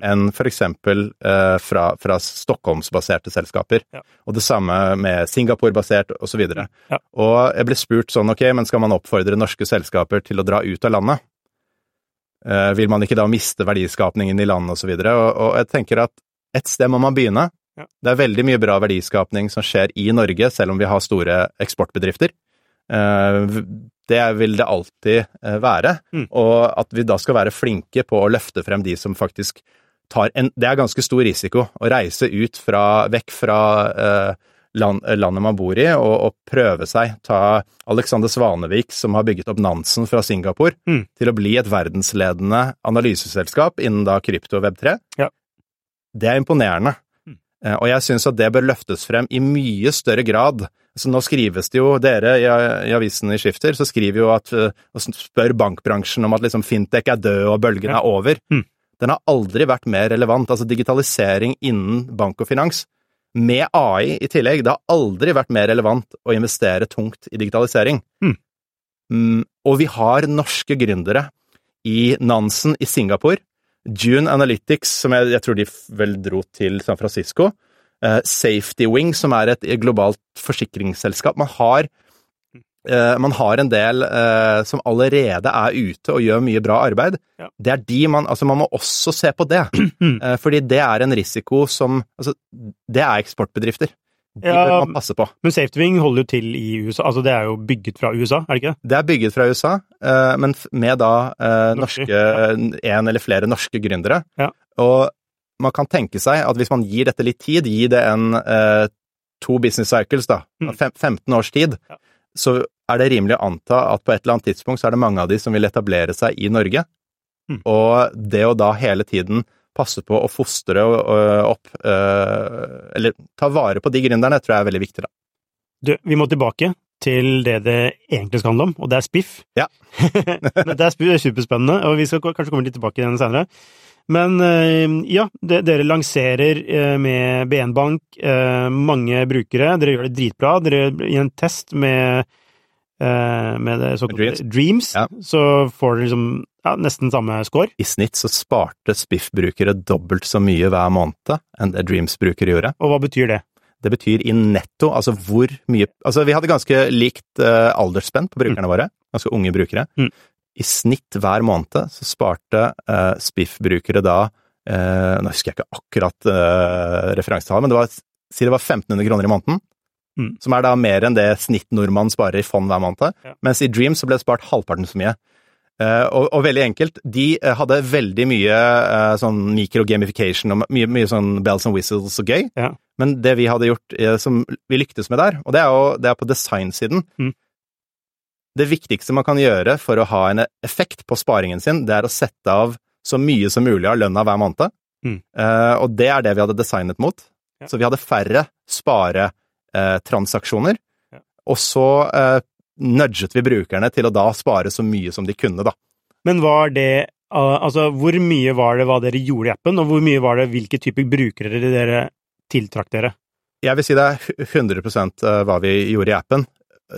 Enn for eksempel eh, fra, fra Stockholmsbaserte selskaper. Ja. Og det samme med Singapore-basert og så videre. Ja. Og jeg ble spurt sånn, ok, men skal man oppfordre norske selskaper til å dra ut av landet? Eh, vil man ikke da miste verdiskapningen i landet og så videre? Og, og jeg tenker at et sted må man begynne. Ja. Det er veldig mye bra verdiskapning som skjer i Norge, selv om vi har store eksportbedrifter. Eh, det vil det alltid eh, være. Mm. Og at vi da skal være flinke på å løfte frem de som faktisk tar en Det er ganske stor risiko å reise ut fra, vekk fra eh, land, landet man bor i, og, og prøve seg. Ta Alexander Svanevik, som har bygget opp Nansen fra Singapore, Mm. til å bli et verdensledende analyseselskap innen da krypto og Web3. Ja. Det er imponerende. Mm. Eh, Og jeg syns at det bør løftes frem i mye større grad. Så nå skrives det jo, dere i, i avisen i Skifter, så skriver jo at eh, og spør bankbransjen om at liksom fintech er død og bølgen er over. Mm. Den har aldri vært mer relevant. Altså digitalisering innen bank og finans, med AI i tillegg, det har aldri vært mer relevant å investere tungt i digitalisering. Mm. Mm, og vi har norske gründere i Nansen i Singapore, June Analytics, som jeg, jeg tror de vel dro til San Francisco, Safety Wing, som er et globalt forsikringsselskap. Man har, eh, man har en del eh, som allerede er ute og gjør mye bra arbeid. Ja. Det er de man Altså, man må også se på det, eh, fordi det er en risiko som Altså, det er eksportbedrifter. De Ja, bør man passe på. Men SafetyWing holder jo til i USA, altså det er jo bygget fra USA, er det ikke det? Det er bygget fra USA, eh, men med da eh, Norske, norske, en eller flere norske gründere. Ja. Og man kan tenke seg at hvis man gir dette litt tid, gi det en eh, to business cycles, da, Mm. fem, 15 års tid, Ja. så er det rimelig å anta at på et eller annet tidspunkt så er det mange av de som vil etablere seg i Norge. Mm. Og det å da hele tiden passe på å fostre og, og opp, eh, eller ta vare på de gründerne, tror jeg er veldig viktig, da. Du, vi må tilbake til det det egentlig skal handle om, og det er spiff. Ja. Men det er superspennende, og vi skal kanskje komme litt tilbake til den senere. Men eh, ja, dere lanserer eh, med BN Bank eh, mange brukere. Dere gjør det dritbra. Dere I en test med, med det såkalte Dreams. Ja. så får dere liksom ja, nesten samme score. I snitt så sparte Spiff-brukere dobbelt så mye hver måned enn det Dreams-brukere gjorde. Og hva betyr det? Det betyr i netto, altså hvor mye Altså, vi hadde ganske likt uh, aldersspenn på brukerne våre, ganske unge brukere. Mm. I snitt hver måned så sparte uh, Spiff-brukere da eh, Nå husker jeg ikke akkurat uh, referansetallet, men det var, si det var 1500 kroner i måneden. Mm. Som er da mer enn det snittnordmann sparer i fond hver måned. Ja. Mens i Dream så ble det spart halvparten så mye. Eh, og, og veldig enkelt, de eh, hadde veldig mye eh, sånn micro-gamification og mye, mye sånn bells and whistles og gøy. Ja. Men det vi hadde gjort eh, som vi lyktes med der, og det er jo det er på designsiden Mm. Det viktigste man kan gjøre for å ha en effekt på sparingen sin, det er å sette av så mye som mulig av lønna hver måned. Mm. Uh, og det er det vi hadde designet mot. Ja. Så vi hadde færre sparetransaksjoner, Ja. og så uh, nudget vi brukerne til å da spare så mye som de kunne, da. Men var det Altså, hvor mye var det hva dere gjorde i appen, og hvor mye var det hvilke typer brukere dere tiltrakk dere? Jeg vil si det er 100% hva vi gjorde i appen.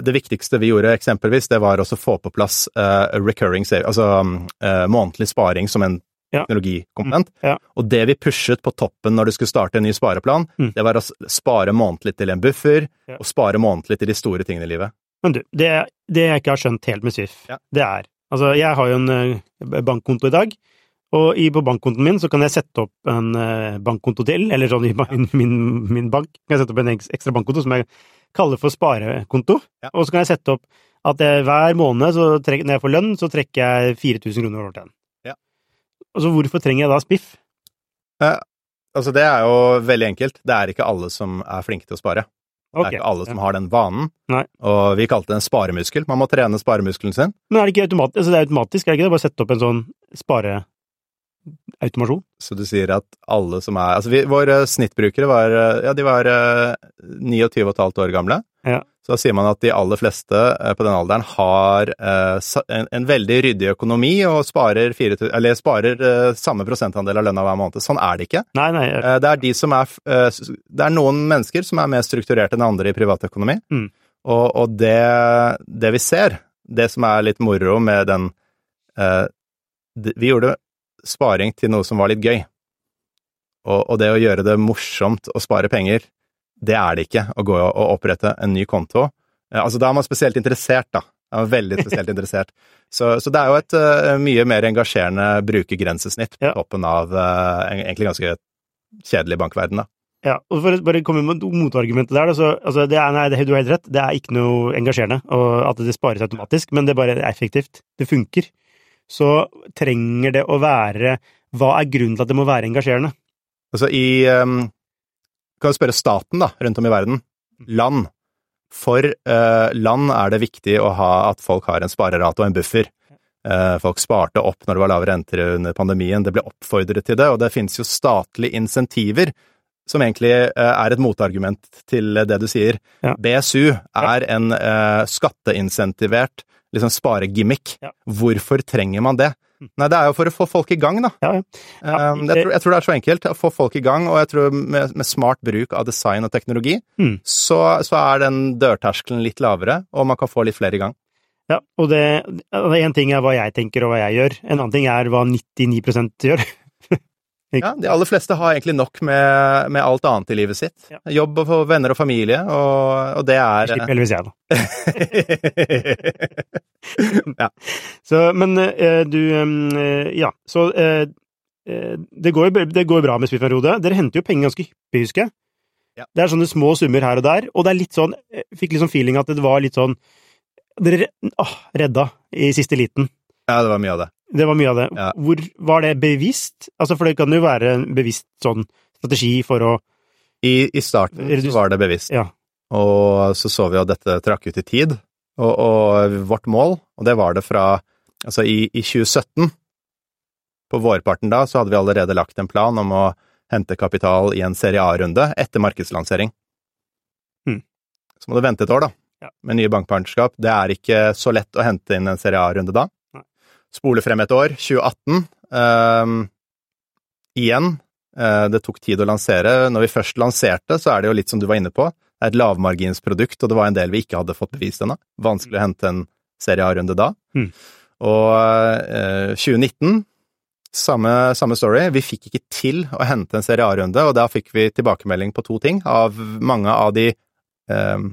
Det viktigste vi gjorde eksempelvis, det var også å få på plass uh, recurring save, altså uh, månedlig sparing som en Ja. teknologikomponent. Mm, ja. Og det vi pushet på toppen når du skulle starte en ny spareplan, Mm. det var å spare månedlig til en buffer, Ja. og spare månedlig til de store tingene i livet. Men du, det, det jeg ikke har skjønt helt med SIF, det er Altså, jeg har jo en eh, bankkonto i dag, og i, på bankkontoen min så kan jeg sette opp en bankkonto til, eller sånn i min, min bank kan jeg sette opp en ekstra bankkonto som jeg kaller for sparekonto, Ja. og så kan jeg sette opp at jeg, hver måned så trek, når jeg får lønn, så trekker jeg 4000 kroner over til den. Ja. Altså, hvorfor trenger jeg da Spiff? Altså, det er jo veldig enkelt. Det er ikke alle som er flinke til å spare. Det er ikke alle som har den vanen. Nei. Og vi kalte det en sparemuskel. Man må trene sparemuskelen sin. Men er det ikke automatisk? Altså, det er automatisk, er det ikke det? Bare sette opp en sånn spareautomasjon? Så du sier at alle som er Altså, vi, våre snittbrukere var Ja, de var eh, 29 og et halvt år gamle. Ja. Så da sier man at de aller fleste eh, på den alderen har eh, en, en veldig ryddig økonomi og sparer, 4, eller sparer eh, samme prosentandel av lønna hver måned. Sånn er det ikke. Nei, nei. Eh, det er de som er eh, Det er noen mennesker som er mer strukturert enn andre i privatøkonomi. Mm. Og, og det, det vi ser, det som er litt moro med den eh, Vi gjorde sparing til noe som var litt gøy. Og, og det å gjøre det morsomt å spare penger, det er det ikke å gå og opprette en ny konto. Eh, altså, da er man spesielt interessert, da. Jeg var veldig spesielt interessert. Så, så det er jo et uh, mye mer engasjerende brukergrensesnitt på Ja. toppen av uh, en- egentlig ganske kjedelig bankverden, da. Ja, og for å bare komme med motargumentet der, så altså, det er, nei, det, du har helt rett, det er ikke noe engasjerende og at det spares automatisk, men det er bare effektivt. Det funker. Så trenger det å være Hva er grunnen til at det må være engasjerende? Altså i um, Kan du spørre staten, da, rundt om i verden. Land. For uh, land er det viktig å ha at folk har en sparerate og en buffer. Uh, folk sparte opp når det var lave renter under pandemien, det ble oppfordret til det, og det finnes jo statlige insentiver som egentlig eh, er et motargument til det du sier. Ja. BSU er en eh, skatteinsentivert liksom sparegimmick. Ja. Hvorfor trenger man det? Nei, det er jo for å få folk i gang, da. Ja, ja. Um, jeg, tror, jeg tror det er så enkelt å få folk i gang, og jeg tror med, med smart bruk av design og teknologi, Mm. så, så er den dørterskelen litt lavere, og man kan få litt flere i gang. ja og det, en ting er hva jeg tenker og hva jeg gjør, en annen ting er hva 99% gjør. Ja, De aller fleste har egentlig nok med, med alt annet i livet sitt. Ja. Jobb og venner og familie, og, og det er Slipper heldigvis jeg, da. ja. Så, men eh, du eh, Ja, så eh, eh, det går det går bra med Swift Rode. Dere henter jo penger ganske hyppig, husker jeg. Ja. Det er sånne små summer her og der, og det er litt sånn Jeg fikk liksom feeling at det var litt sånn Dere åh, redda i siste liten. ja, det var mye av det. Det var mye av det. Ja. Hvor Var det bevisst? Altså, for det kan jo være en bevisst sånn strategi for å I, i starten så var det bevisst, Ja. og så så vi at dette trakk ut i tid, og, og vårt mål, og det var det fra Altså, i, i 2017, på vårparten da, så hadde vi allerede lagt en plan om å hente kapital i en serie A-runde etter markedslansering. Hmm. Så må du vente et år, da, Ja. med nye bankpartnerskap. Det er ikke så lett å hente inn en serie A-runde da. Spole frem et år, 2018. Uh, igjen, uh, det tok tid å lansere. Når vi først lanserte, så er det jo litt som du var inne på, det er et lavmarginsprodukt, og det var en del vi ikke hadde fått bevist ennå. Vanskelig å hente en serie A-runde da. Mm. Og uh, 2019 samme, samme story. Vi fikk ikke til å hente en serie A-runde, og da fikk vi tilbakemelding på to ting av mange av de eh,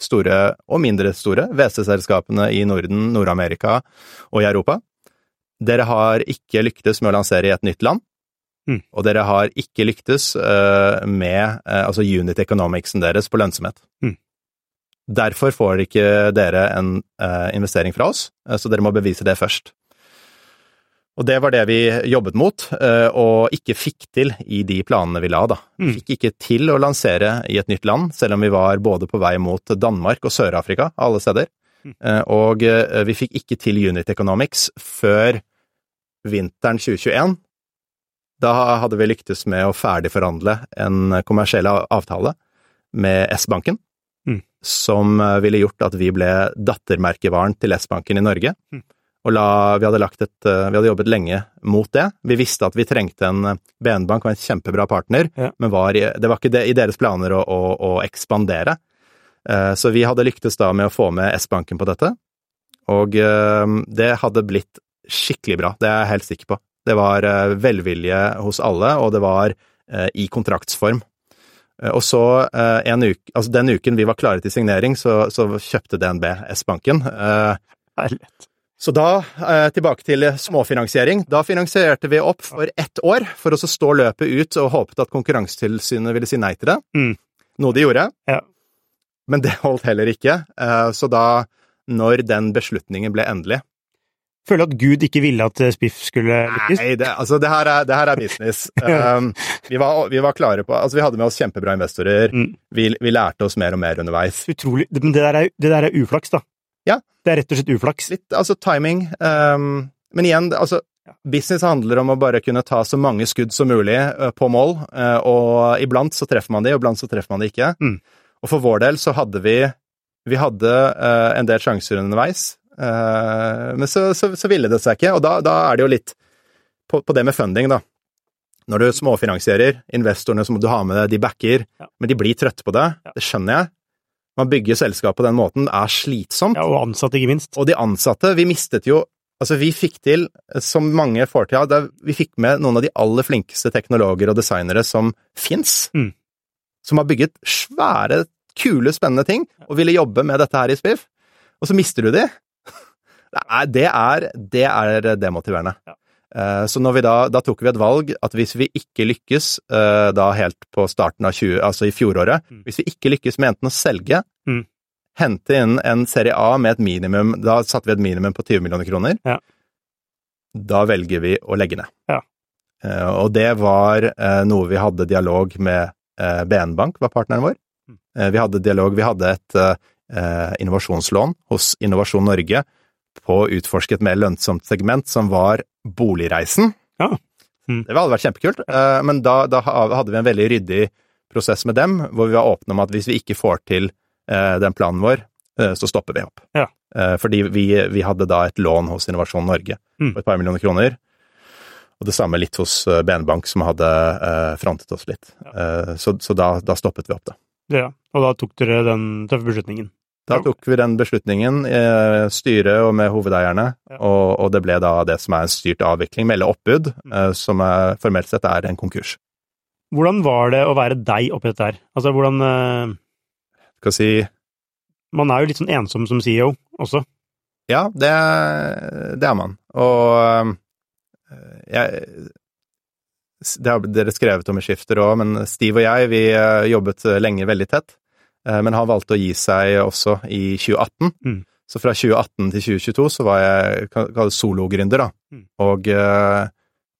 store og mindre store WC-selskapene i Norden, Nord-Amerika og i Europa. Dere har ikke lyktes med å lansere i et nytt land, Mm. og dere har ikke lyktes uh, med uh, altså unit economicsen deres på lønnsomhet. Mm. Derfor får ikke dere en uh, investering fra oss, så dere må bevise det først. Og det var det vi jobbet mot, og ikke fikk til i de planene vi la, da. Mm. fikk ikke til å lansere i et nytt land, selv om vi var både på vei mot Danmark og Sør-Afrika, alle steder. Eh, Og vi fikk ikke til Unit Economics før vinteren 2021. Da hadde vi lyktes med å ferdigforhandle en kommersiell avtale med S-banken, Mm. som eh, ville gjort at vi ble dattermerkevaren til S-banken i Norge. Mm. Og la, vi, hadde lagt et, eh, vi hadde jobbet lenge mot det. Vi visste at vi trengte en eh, BN-bank og en kjempebra partner, Ja. men var, det var ikke det, i deres planer å, å, å ekspandere. Så vi hadde lyktes da med å få med S-banken på dette, og det hadde blitt skikkelig bra, det er jeg helt sikker på. Det var eh, velvilje hos alle, og det var eh, i kontraktsform. Eh, Og så, en uke, altså den uken vi var klare til signering, så, så kjøpte DNB S-banken. Så da, tilbake til småfinansiering. Da finansierte vi opp for ett år, for å så stå løpet ut og håpet at Konkurransetilsynet ville si nei til det. Mm. Noe de gjorde. Ja. Men det holdt heller ikke. Så da, når den beslutningen ble endelig Føler at Gud ikke ville at eh, Spiff skulle lykkes. Nei, det, altså, det her er, det her er business. Um, vi, var, vi var klare på Altså, vi hadde med oss kjempebra investorer. Mm. Vi, vi lærte oss mer og mer underveis. Utrolig. Men det der er, det der er uflaks, da. Ja. Det er rett og slett uflaks. Litt, altså timing. Um, men igjen, altså Business handler om å bare kunne ta så mange skudd som mulig uh, på mål, uh, og iblant så treffer man de, og iblant så treffer man de ikke. Mm. Og for vår del så hadde vi Vi hadde en del sjanser underveis, men så, så, så ville det seg ikke, og da, da er det jo litt på, på det med funding, da. Når du småfinansierer, investorene som du har med deg, de backer, Ja. men de blir trøtte på det. Ja. Det skjønner jeg. Man bygger selskap på den måten, det er slitsomt. Ja, og ansatte, ikke minst. Og de ansatte, vi mistet jo Altså, vi fikk til, som mange får til, ja, vi fikk med noen av de aller flinkeste teknologer og designere som fins. Mm. Som har bygget svære, kule, spennende ting, og ville jobbe med dette her i Spiff. Og så mister du de. Det er, det er, det er demotiverende. Ja. Eh, Så når vi da, da tok vi et valg at hvis vi ikke lykkes, eh, da helt på starten av 20, altså i fjoråret, Mm. hvis vi ikke lykkes med enten å selge, Mm. hente inn en serie A med et minimum, da satte vi et minimum på 20 millioner kroner, Ja. da velger vi å legge ned. Ja. Eh, Og det var noe vi hadde dialog med BN Bank, var partneren vår. Mm. Vi hadde dialog, vi hadde et innovasjonslån hos Innovasjon Norge på å utforske et mer lønnsomt segment, som var boligreisen. Ja. Mm. Det hadde vært kjempekult, eh, men da, da hadde vi en veldig ryddig prosess med dem, hvor vi var åpne om at hvis vi ikke får til eh, den planen vår, eh, så stopper vi opp. Ja. Fordi vi, vi hadde da et lån hos Innovasjon Norge Mm. på et par millioner kroner. Og det samme litt hos BN som hadde frontet oss litt. Ja. Så, så da, da stoppet vi opp, da. Ja, og da tok dere den tøffe beslutningen. Da tok vi den beslutningen, eh, styret og med hovedeierne, Ja. og, og det ble da det som er en styrt avvikling, melde oppbud, eh, som er, formelt sett er en konkurs. Hvordan var det å være deg oppi dette her? Altså, hvordan eh, Skal si Man er jo litt sånn ensom som CEO også. Ja, det, det er man. Og øh, jeg Det har dere skrevet om i Skifter òg, men Steve og jeg, vi øh, jobbet lenge veldig tett. Eh, Men han valgte å gi seg også i 2018. Mm. Så fra 2018 til 2022 så var jeg sologründer, da. Mm. Og øh,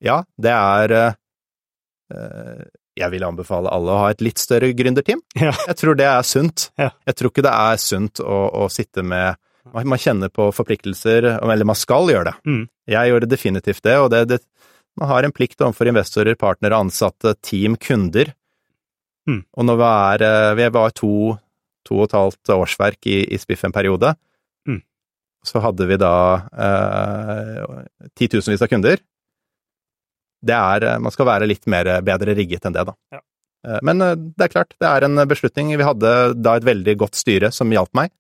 ja, det er øh, Jeg vil anbefale alle å ha et litt større gründerteam. Ja. Jeg tror det er sunt. Ja. Jeg tror ikke det er sunt å, å sitte med man, kjenner på forpliktelser, eller man skal gjøre det. Mm. Jeg gjør definitivt det, og det, det, man har en plikt overfor investorer, partnere, ansatte, team, kunder. Mm. Og når vi er eh, Vi var to, to og et halvt årsverk i, i Spiff en periode, Mm. så hadde vi da eh, titusenvis av kunder. Det er eh, Man skal være litt mer bedre rigget enn det, da. Ja. Eh, Men eh, det er klart, det er en beslutning. Vi hadde da et veldig godt styre som hjalp meg.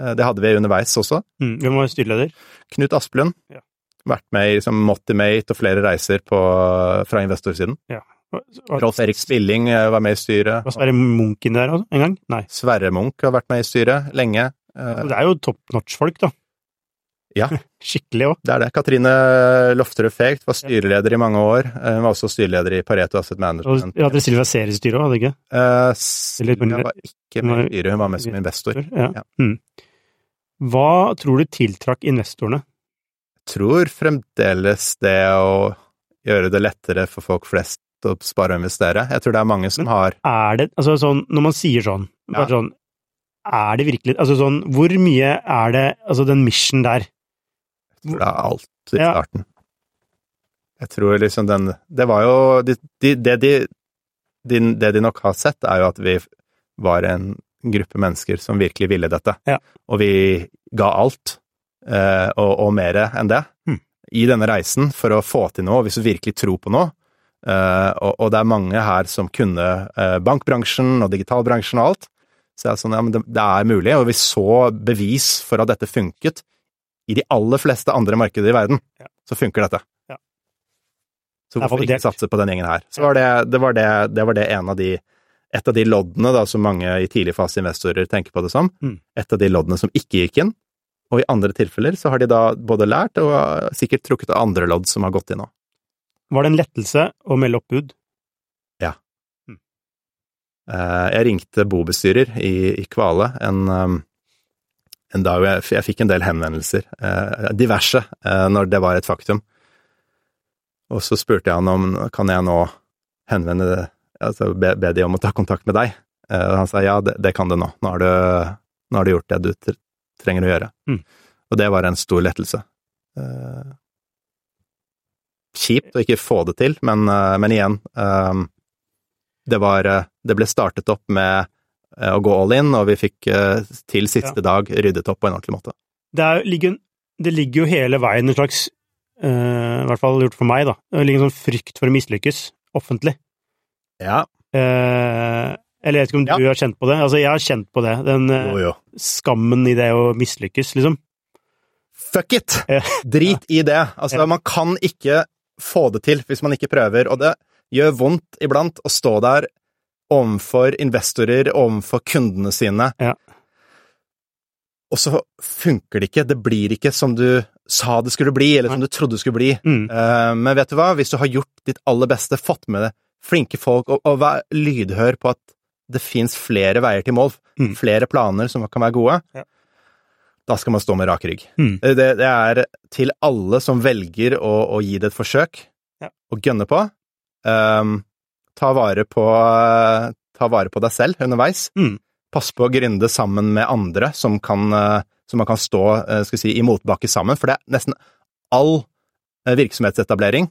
Eh, Det hadde vi underveis også. Mm. Hvem var styreleder? Knut Asplund. Ja. Vært med i liksom, Motimate og flere reiser på, fra investorsiden. Var, Rolf Erik Spilling eh, var med i styret. var Sverre Munch inn der også, en gang? Nei. Sverre Munch har vært med i styret lenge. Eh, Det er jo top notch-folk, da. Ja. Skikkelig òg. Det er det. Katrine Lofterud Fegt var styreleder i mange år. Eh, Hun var også styreleder i Pareto Asset Og Management. ja, dere Silva Serie i styret òg, hadde dere ikke? Eh, Eller- var ikke med i styret, hun var med som investor. Ja. Ja. Mm. Hva tror du tiltrakk investorene? Jeg Tror fremdeles det å gjøre det lettere for folk flest å spare og investere. Jeg tror det er mange som har Er det Altså sånn, når man sier sånn, bare Ja. sånn er det virkelig Altså sånn, hvor mye er det Altså, den mission der Jeg tror det er alt i Ja. starten. Jeg tror liksom den Det var jo de, de, det, de, de, det de nok har sett, er jo at vi var en gruppe mennesker som virkelig ville dette. Ja. Og vi ga alt, eh, og, og mer enn det, Hmm. i denne reisen for å få til noe, hvis du virkelig tror på noe. Eh, og, og det er mange her som kunne eh, bankbransjen og digitalbransjen og alt. Så det er sånn, ja, men det, det er mulig, og vi så bevis for at dette funket i de aller fleste andre markeder i verden. Ja. Så funker dette. Ja. Så hvorfor ikke satse på den gjengen her? Så var det, det, var det, det var det en av de et av de loddene da, som mange i tidlig fase investorer tenker på det som. Mm. Et av de loddene som ikke gikk inn. Og i andre tilfeller så har de da både lært og sikkert trukket av andre lodd som har gått inn nå. Var det en lettelse å melde opp bud? Eh, Jeg ringte bobestyrer i, i Kvale en, um, en dag jeg, jeg fikk en del henvendelser, eh, diverse, eh, når det var et faktum. Og så spurte jeg han om kan jeg nå henvende altså be, be de om å ta kontakt med deg. Og han sa ja, det, det kan du nå. Nå har du, nå har du gjort det du trenger å gjøre. Mm. Og det var en stor lettelse. Kjipt å ikke få det til, men, eh, men igjen eh, det var eh, Det ble startet opp med å gå all in, og vi fikk til siste dag ryddet opp på en ordentlig måte. Det, er, ligger, det ligger jo hele veien en slags I hvert fall gjort for meg, da. Det ligger en sånn frykt for å mislykkes offentlig. Ja, eller jeg vet ikke om Ja. du har kjent på det? Altså, jeg har kjent på det. Den jo jo. skammen i det å mislykkes, liksom. Fuck it! Ja. Drit i det. Altså, Ja. man kan ikke få det til hvis man ikke prøver, og det gjør vondt iblant å stå der overfor investorer, overfor kundene sine, Ja. og så funker det ikke. Det blir ikke som du sa det skulle bli, eller som du trodde det skulle bli. Mm. Eh, Men vet du hva, hvis du har gjort ditt aller beste, fått med deg flinke folk, og, og vær lydhør på at det fins flere veier til mål, Mm. flere planer som kan være gode, Ja. Da skal man stå med rak rygg. Mm. Det, det er til alle som velger å, å gi det et forsøk, Ja. og gønne på. Um, ta, vare på ta vare på deg selv underveis. Mm. Pass på å gründe sammen med andre som, kan, eh, som man kan stå eh, skal si, i motbakke sammen, for det er nesten all virksomhetsetablering,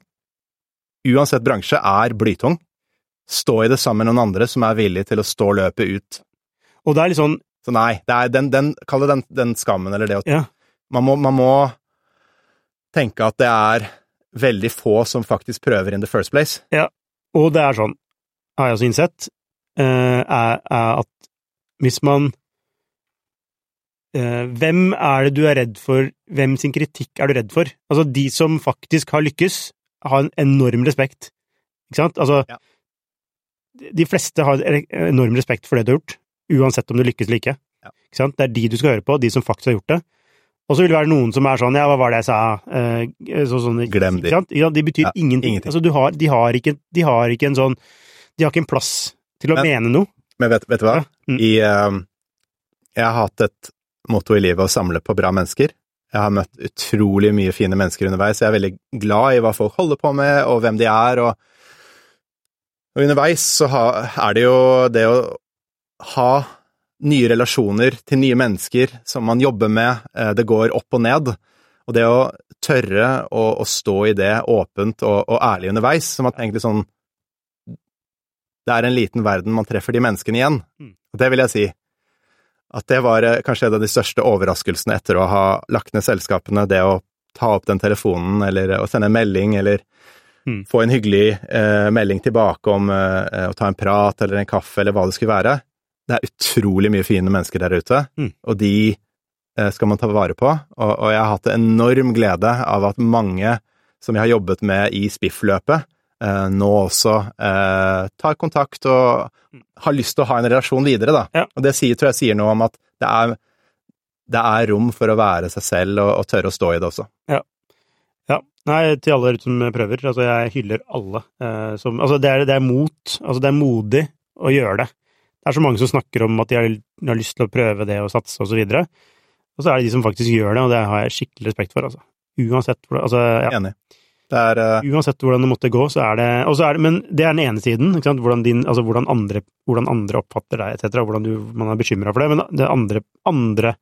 uansett bransje, er blytung. Stå i det sammen med noen andre som er villig til å stå løpet ut. Og det er litt sånn Så nei, det er den, den, kall det den, den skammen, eller det å Ja. man, må, man må tenke at det er veldig få som faktisk prøver in the first place. Og det er sånn, har jeg også innsett, eh, er, er at hvis man eh, Hvem er det du er redd for? Hvem sin kritikk er du redd for? Altså, de som faktisk har lykkes, har en enorm respekt. Ikke sant? Altså, Ja. de fleste har enorm respekt for det du har gjort, uansett om du lykkes eller ikke. Ja. Ikke sant? Det er de du skal høre på, de som faktisk har gjort det. Og så vil det være noen som er sånn, ja, hva var det jeg sa, eh, så, sånn, Glem de. Sant? Ja, de betyr Ja, ingenting. ingenting. Altså, du har, de, har ikke, de har ikke en sånn De har ikke en plass til å Men- mene noe. Men vet, vet du hva? Mm. I, uh, jeg har hatt et motto i livet å samle på bra mennesker. Jeg har møtt utrolig mye fine mennesker underveis. Jeg er veldig glad i hva folk holder på med, og hvem de er. Og, og underveis så er det jo det å ha nye relasjoner til nye mennesker som man jobber med. eh, Det går opp og ned. Og det å tørre å, å stå i det åpent og, og ærlig underveis, som at egentlig sånn Det er en liten verden man treffer de menneskene igjen. Mm. Og det vil jeg si. At det var eh, kanskje en av de største overraskelsene etter å ha lagt ned selskapene, det å ta opp den telefonen, eller å sende en melding, eller Mm. få en hyggelig eh, melding tilbake om eh, å ta en prat eller en kaffe, eller hva det skulle være. Det er utrolig mye fine mennesker der ute, Mm. og de eh, skal man ta vare på. Og, og jeg har hatt enorm glede av at mange som jeg har jobbet med i Spiff-løpet, eh, nå også eh, tar kontakt og har lyst til å ha en relasjon videre, da. Ja. Og det sier, tror jeg sier noe om at det er, det er rom for å være seg selv og, og tørre å stå i det også. Ja. Nei, til alle som prøver. Altså, jeg hyller alle eh, som Altså, det er, det er mot. Altså, det er modig å gjøre det. Det er så mange som snakker om at de har, har lyst til å prøve det og satse og så videre. Og så er det de som faktisk gjør det, og det har jeg skikkelig respekt for, altså. Uansett hvor Altså, ja. Enig. Det er uh... Uansett hvordan det måtte gå, så er det, er det Men det er den ene siden? Hvordan, din, altså hvordan, andre, hvordan andre oppfatter deg, etc., hvordan du, man er bekymra for det. Men det andre, andre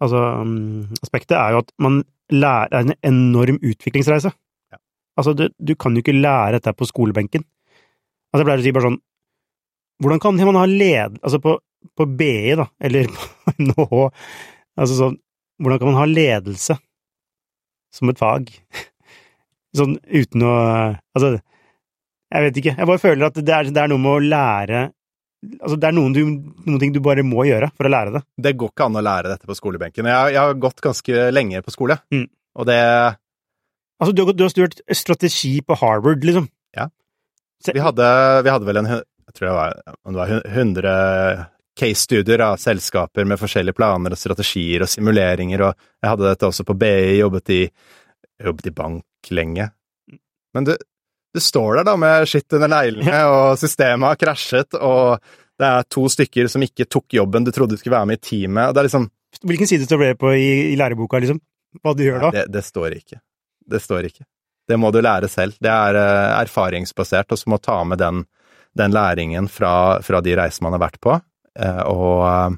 altså, um, aspektet er jo at man lærer er en enorm utviklingsreise. Ja. Altså, du, du kan jo ikke lære dette på skolebenken. Altså, jeg pleier å si bare sånn Hvordan kan man ha led... Altså, på, på BI, da, eller på NHH, altså sånn Hvordan kan man ha ledelse som et fag? Sånn uten å Altså, jeg vet ikke. Jeg bare føler at det er, det er noe med å lære Altså, det er noen, du, noen ting du bare må gjøre for å lære det. Det går ikke an å lære dette på skolebenken. Jeg, jeg har gått ganske lenge på skole, Mm. og det Altså, du har, du har studert strategi på Harvard, liksom. Ja. Vi hadde, vi hadde vel en hu- Jeg var, det var 100 case-studier av selskaper med forskjellige planer og strategier og simuleringer, og jeg hadde dette også på BI, jobbet i, jobbet i bank lenge. Men du, du står der da med skitt under neglene, og systemet har krasjet, og det er to stykker som ikke tok jobben du trodde du skulle være med i teamet, og det er liksom Hvilken side står det på i, i læreboka, liksom? Hva du gjør da? Det, det står ikke. Det står ikke. Det må du lære selv. Det er eh, erfaringsbasert, og så må ta med den, den læringen fra, fra de reisene man har vært på, eh, og eh,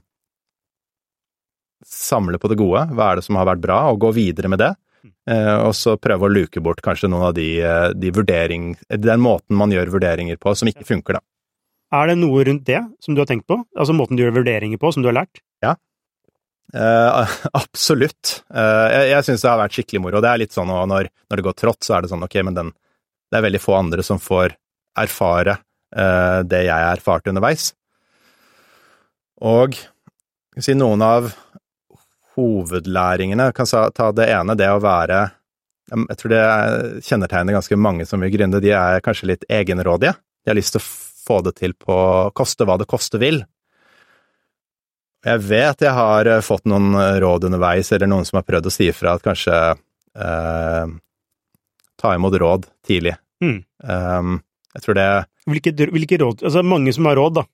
samle på det gode. Hva er det som har vært bra, og gå videre med det. Eh, og så prøve å luke bort kanskje noen av de, de vurdering... Den måten man gjør vurderinger på som ikke funker, da. Er det noe rundt det som du har tenkt på? Altså måten du gjør vurderinger på, som du har lært? Eh, absolutt. Eh, jeg jeg syns det har vært skikkelig moro. Det er litt sånn og når, når det går trått, så er det sånn ok, men den Det er veldig få andre som får erfare det jeg erfarte underveis. Og si noen av hovedlæringene kan ta det ene, det å være Jeg tror det kjennetegner ganske mange som vil gründe. De er kanskje litt egenrådige. De har lyst til å få det til på koste hva det koste vil. Jeg vet jeg har eh, fått noen råd underveis, eller noen som har prøvd å si ifra at kanskje eh, ta imot råd tidlig. Mm. Um, jeg tror det Hvilke, hvilke råd Altså, mange som har råd, da.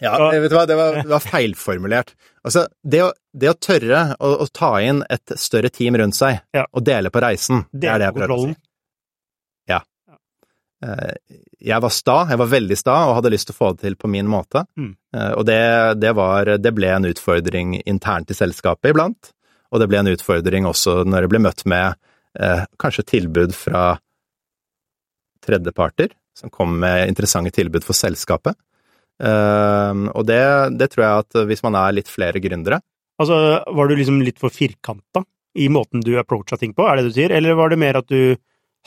Ja, Ja. vet du hva, det var, det var feilformulert. Altså, det å, det å tørre å, å ta inn et større team rundt seg Ja. og dele på reisen, det er det jeg prøver å si. Kontrollen. Eh, Jeg var sta, jeg var veldig sta og hadde lyst til å få det til på min måte. Mm. Eh, Og det, det var Det ble en utfordring internt i selskapet iblant, og det ble en utfordring også når det ble møtt med eh, kanskje tilbud fra tredjeparter, som kom med interessante tilbud for selskapet. Eh, og det, det tror jeg at hvis man er litt flere gründere Altså, var du liksom litt for firkanta i måten du approacha ting på, er det du sier, eller var det mer at du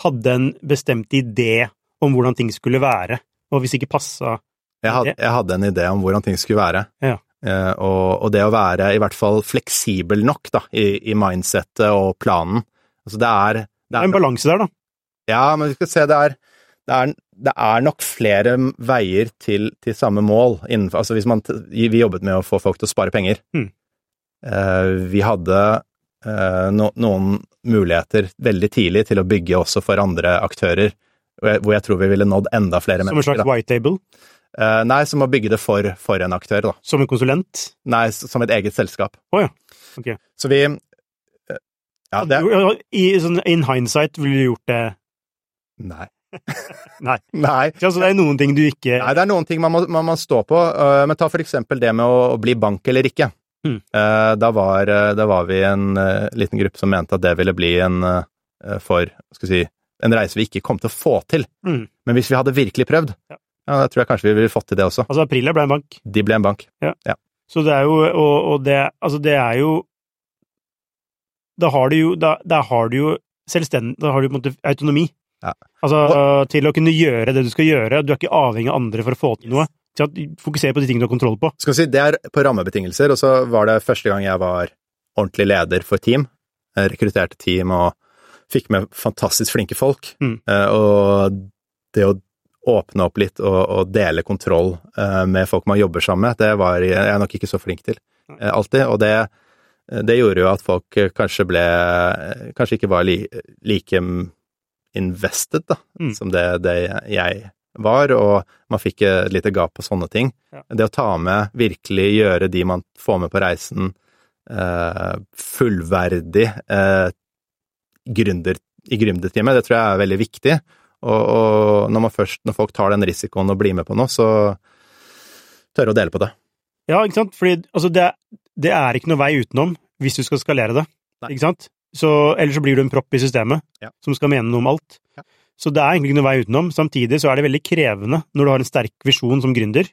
hadde en bestemt idé om hvordan ting skulle være, og hvis ikke passa Jeg hadde, jeg hadde en idé om hvordan ting skulle være. Ja. Eh, og, og det å være i hvert fall fleksibel nok da, i, i mindsettet og planen. Altså det er, det Det er en er balanse der, da. Ja, men vi skal se, det er, det er, det er nok flere veier til, til samme mål innenfor Altså hvis man Vi jobbet med å få folk til å spare penger. Mm. Vi hadde eh, no, noen muligheter veldig tidlig til å bygge også for andre aktører, hvor jeg, hvor jeg tror vi ville nådd enda flere Som en slags da. white table. Eh, nei, som å bygge det for, for en aktør, da. Som en konsulent. Nei, som et eget selskap. Å ja. Ok. Så vi Ja, det I, sånn, in hindsight ville du gjort det Nei. Nei. Nei. Altså, det er noen ting du ikke Nei, det er noen ting man må, man må stå på, øh, men ta for eksempel det med å, bli bank eller ikke. Mm. Eh, da, var, eh, da var vi en eh, liten gruppe som mente at det ville bli en eh, for, skal vi si, en reise vi ikke kom til å få til. Mm. Men hvis vi hadde virkelig prøvd, Ja. ja, da tror jeg kanskje vi ville fått til det også. Altså, Aprilia ble en bank. De ble en bank. ja, Så det er jo Og, og det Altså, det er jo Da har du jo Da, da har du jo selvstendig Da har du på en måte autonomi. Ja. Altså til å kunne gjøre det du skal gjøre. Du er ikke avhengig av andre for å få til noe. Sant? Fokuser på de tingene du har kontroll på. Skal si, Det er på rammebetingelser, og så var det første gang jeg var ordentlig leder for team. Jeg rekrutterte team og fikk med fantastisk flinke folk. Mm. Eh, Og det å åpne opp litt og, og dele kontroll eh, med folk man jobber sammen med, det var jeg nok ikke så flink til eh, alltid. Og det, det gjorde jo at folk kanskje ble Kanskje ikke var li, like invested, da, Mm. som det, det jeg var, og man fikk et lite gap på sånne ting. Ja. Det å ta med, virkelig gjøre de man får med på reisen, eh, fullverdig eh, gründer, i gründerteamet. Det tror jeg er veldig viktig. Og, og når, man først, når folk tar den risikoen og blir med på noe, så tørre å dele på det. Ja, ikke sant? Fordi altså, det, det, er ikke noe vei utenom hvis du skal skalere det. Nei. Ikke sant? Så, eller så blir du en propp i systemet Ja. som skal mene noe om alt. Ja. Så det er egentlig ikke noe vei utenom. Samtidig så er det veldig krevende når du har en sterk visjon som gründer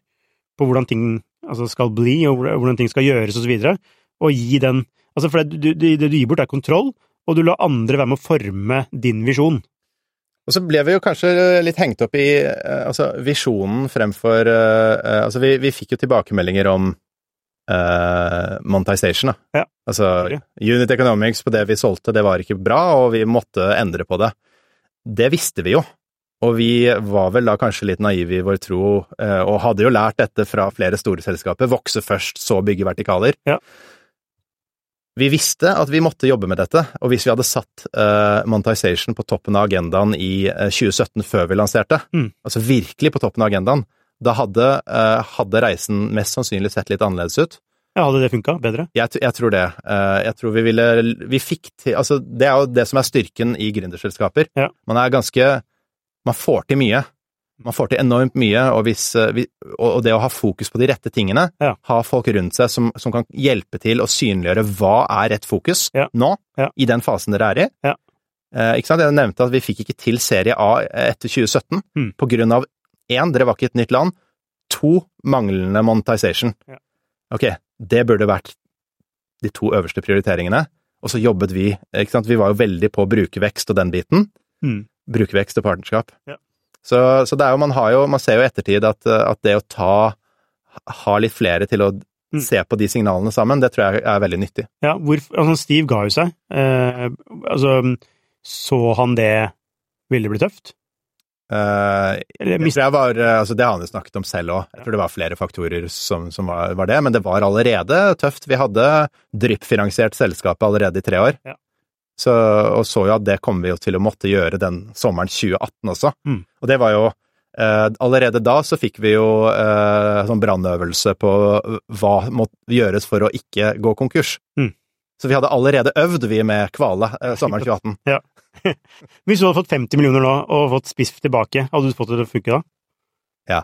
på hvordan ting altså, skal bli, og hvordan ting skal gjøres, og så videre, og gi den Altså, for det du, du, det du gir bort, er kontroll, og du lar andre være med å forme din visjon. Og så ble vi jo kanskje litt hengt opp i eh, altså, visjonen fremfor eh, eh, Altså, vi, vi fikk jo tilbakemeldinger om eh, monetization, da. Ja. Altså, unit economics på det vi solgte, det var ikke bra, og vi måtte endre på det. Det visste vi jo. Og vi var vel da kanskje litt naive i vår tro, eh, og hadde jo lært dette fra flere store selskaper. Vokse først, så bygge vertikaler. Ja. Vi visste at vi måtte jobbe med dette, og hvis vi hadde satt uh, monetization på toppen av agendaen i eh, 2017 før vi lanserte, Mm. altså virkelig på toppen av agendaen, da hadde, eh, hadde reisen mest sannsynlig sett litt annerledes ut. Ja, hadde det funka bedre? Jeg, jeg tror det. Eh, Jeg tror vi ville Vi fikk til Altså, det er jo det som er styrken i gründerselskaper. Ja. Man er ganske Man får til mye. Man får til enormt mye, og, hvis, eh, og det å ha fokus på de rette tingene, Ja. ha folk rundt seg som, som kan hjelpe til å synliggjøre hva er rett fokus Ja. nå, i den fasen dere er i. Ja. Eh, ikke sant? Jeg nevnte at vi fikk ikke til serie A etter 2017 Mm. på grunn av én, dere var ikke et nytt land, to, manglende monetization. Ja. Ok, det burde vært de to øverste prioriteringene, og så jobbet vi, ikke sant, vi var jo veldig på brukervekst og den biten, Mm. brukervekst og partnerskap. Ja. Så, så det er jo, man har jo, man ser jo i ettertid at, at det å ta, ha litt flere til å Mm. se på de signalene sammen, det tror jeg er veldig nyttig. Ja, hvor, altså Steve ga jo seg. Eh, altså, så han det ville bli tøft? Eh, jeg jeg var, eh, altså det har han jo snakket om selv òg. Jeg tror det var flere faktorer som, som var, var det, men det var allerede tøft. Vi hadde dryppfinansiert selskapet allerede i tre år. Ja. Så, og så jo at det kommer vi jo til å måtte gjøre den sommeren 2018 også. Mm. Og det var jo eh, Allerede da så fikk vi jo eh, sånn brannøvelse på hva måtte gjøres for å ikke gå konkurs. Mm. Så vi hadde allerede øvd, vi, med Kvale sommeren 2018. Hvis du hadde fått 50 millioner nå, og fått spiss tilbake, hadde du fått det til å funke da? Ja.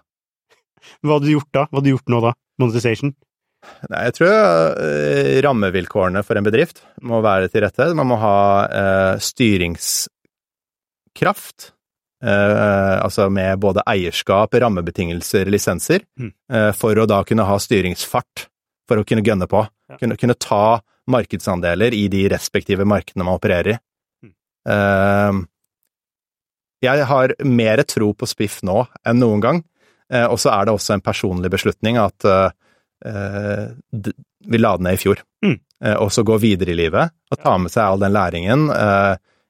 Hva hadde du gjort da? Hva hadde du gjort nå da? Monetization? Nei, jeg tror eh, rammevilkårene for en bedrift må være til rette. Man må ha eh, styringskraft, eh, altså med både eierskap, rammebetingelser, lisenser, Mm. eh, for å da kunne ha styringsfart, for å kunne gønne på. Ja. Kunne, kunne ta markedsandeler i de respektive markedene man opererer i. Mm. Eh, jeg har mer tro på Spiff nå enn noen gang, eh, og så er det også en personlig beslutning at eh, vi la den ned i fjor, Mm. eh, og så gå videre i livet og ta med seg all den læringen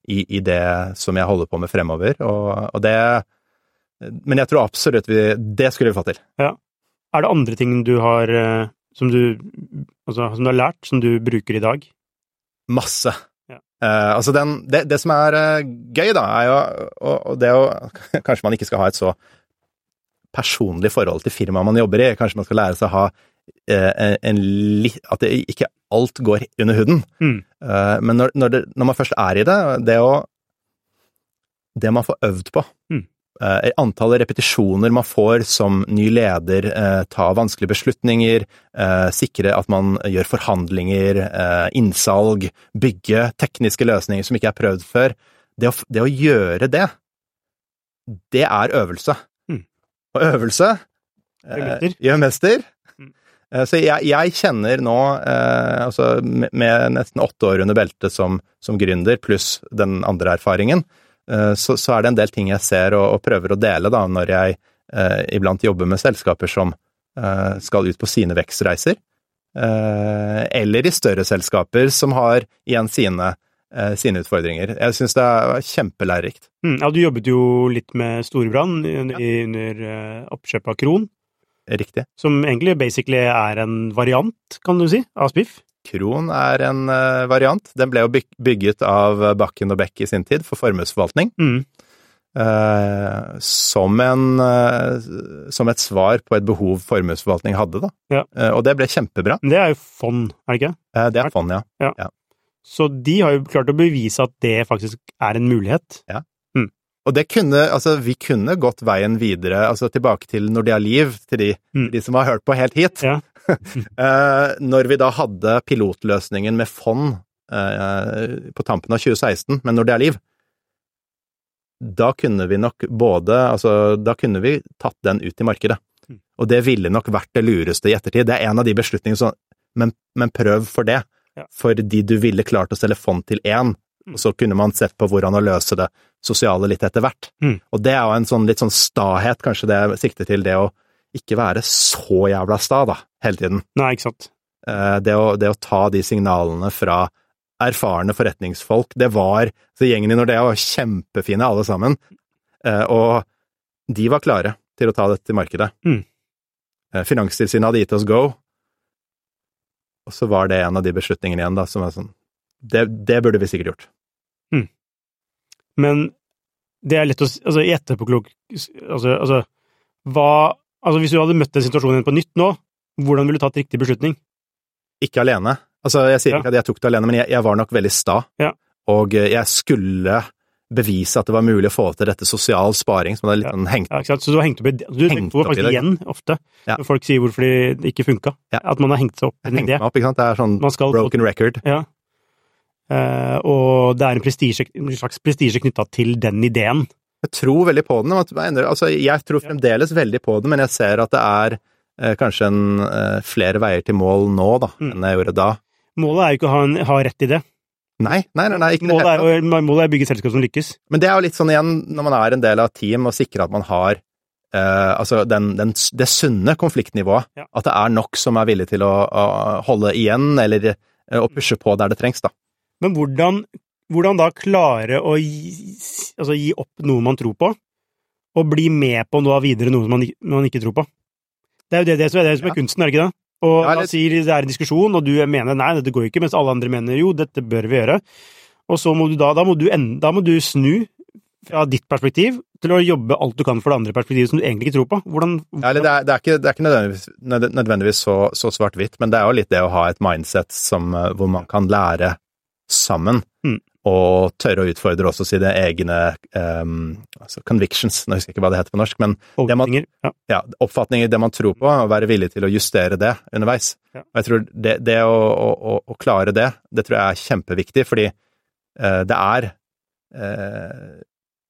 i, i det som jeg holder på med fremover, og, og det Men jeg tror absolutt vi Det skulle vi få til. Er det andre ting du har som du, altså, som du har lært, som du bruker i dag? Masse. Eh, altså den, det, det som er uh, gøy, da, er jo og, og det å Kanskje man ikke skal ha et så personlig forhold til firmaet man jobber i. Kanskje man skal lære seg å ha uh, en, litt At det ikke alt går under huden. Mm. Men når, når, det, når man først er i det, det å Det man får øvd på, antallet repetisjoner man får som ny leder, eh, ta vanskelige beslutninger, eh, sikre at man gjør forhandlinger, eh, innsalg, bygge tekniske løsninger som ikke er prøvd før, det å, det å gjøre det, det er øvelse. Mm. Og øvelse Gjør eh, mester. Mm. Eh, Så jeg, jeg kjenner nå, eh, altså med, nesten åtte år under beltet som, som gründer, pluss den andre erfaringen, eh, så, så er det en del ting jeg ser og, og prøver å dele da, når jeg eh, iblant jobber med selskaper som eh, skal ut på sine vekstreiser, eh, eller i større selskaper som har igjen sine, eh, sine utfordringer. Jeg syns det er kjempelærerikt. Mm. Ja, du jobbet jo litt med Storebrand under, ja. under eh, oppkjøpet av Kron, Riktig. som egentlig basically er en variant, kan du si, av Spiff. Kron er en eh, variant. Den ble jo bygget av Bakken og Beck i sin tid for formuesforvaltning. Mm. eh, som, en, eh, som et svar på et behov formuesforvaltning hadde, da. Ja. Eh, og det ble kjempebra. Det er jo fond, er det ikke? Eh, det er fond, ja. Så de har jo klart å bevise at det faktisk er en mulighet. Ja. Og det kunne, altså vi kunne gått veien videre, altså tilbake til når de har Liv, til de, Mm. de som har hørt på helt hit. Eh, når vi da hadde pilotløsningen med fond eh, på tampen av 2016 men når det er Liv, da kunne vi nok både, altså da kunne vi tatt den ut i markedet. Mm. Og det ville nok vært det lureste i ettertid. Det er en av de beslutningene som Men, men prøv for det. Fordi du ville klart å selge fond til én, Mm. og så kunne man sett på hvordan å løse det sosiale litt etter hvert. Mm. Og det er jo en sånn litt sånn stahet, kanskje det sikter til, det å ikke være så jævla sta, da, hele tiden. Nei, ikke sant. Eh, Det å, det å ta de signalene fra erfarne forretningsfolk, det var Så gjengen i Nordea var kjempefine alle sammen, Eh, og de var klare til å ta dette til markedet. Mm. Eh, Finanstilsynet hadde gitt oss go, og så var det en av de beslutningene igjen, da, som var sånn Det, det burde vi sikkert gjort. Men det er lett å si, Altså, i etterpåklok altså, altså, hva Altså, hvis du hadde møtt den situasjonen på nytt nå, hvordan ville du tatt riktig beslutning? Ikke alene. Altså, jeg sier Ja. ikke at jeg tok det alene, men jeg, jeg var nok veldig sta. Ja. Og eh, jeg skulle bevise at det var mulig å få til dette sosial sparing, som hadde litt Ja. sånn hengt Ja? Så du har hengt opp i det. Du Hengt opp faktisk det, igjen, ofte, Ja. når folk sier hvorfor det ikke funka. Ja. At man har hengt seg opp i meg opp, ikke sant? Det er sånn få broken record. Ja. Uh, og det er en, prestige, en slags prestisje knytta til den ideen. Jeg tror veldig på den. Altså, jeg tror fremdeles veldig på den, men jeg ser at det er eh, kanskje en, eh, flere veier til mål nå da, Mm. enn jeg gjorde da. Målet er jo ikke å ha, en, ha rett i det. Nei, nei, nei, nei ikke det Målet hele er, tatt. å- målet er å bygge selskap som lykkes. Men det er jo litt sånn igjen, når man er en del av et team, og sikre at man har eh, altså den, den, det sunne konfliktnivået. Ja. At det er nok som er villig til å, å holde igjen, eller eh, å pushe på der det trengs, da. Men hvordan, hvordan da klare å gi, altså gi opp noe man tror på, og bli med på noe videre noe man, man ikke tror på? Det er jo det, det, som er, det som er kunsten, er det ikke det? Og Ja, litt... oss det er en diskusjon, og du mener nei, dette går ikke, mens alle andre mener jo, dette bør vi gjøre. Og så må du da, da må du, en, da må du snu fra ditt perspektiv til å jobbe alt du kan for det andre perspektivet som du egentlig ikke tror på. Hvordan, Ja, eller det, er, det, er ikke, det er ikke nødvendigvis, nødvendigvis så, så svart-hvitt, men det er jo litt det å ha et mindset som, eh, hvor man kan lære sammen, Mm. Og tørre å utfordre også sine egne um, altså convictions, nå husker jeg ikke hva det heter på norsk, men det man- Ja. oppfatninger, det man tror på, og være villig til å justere det underveis. Ja. Og jeg tror det, det å, å, å klare det, det tror jeg er kjempeviktig, fordi uh, det er uh,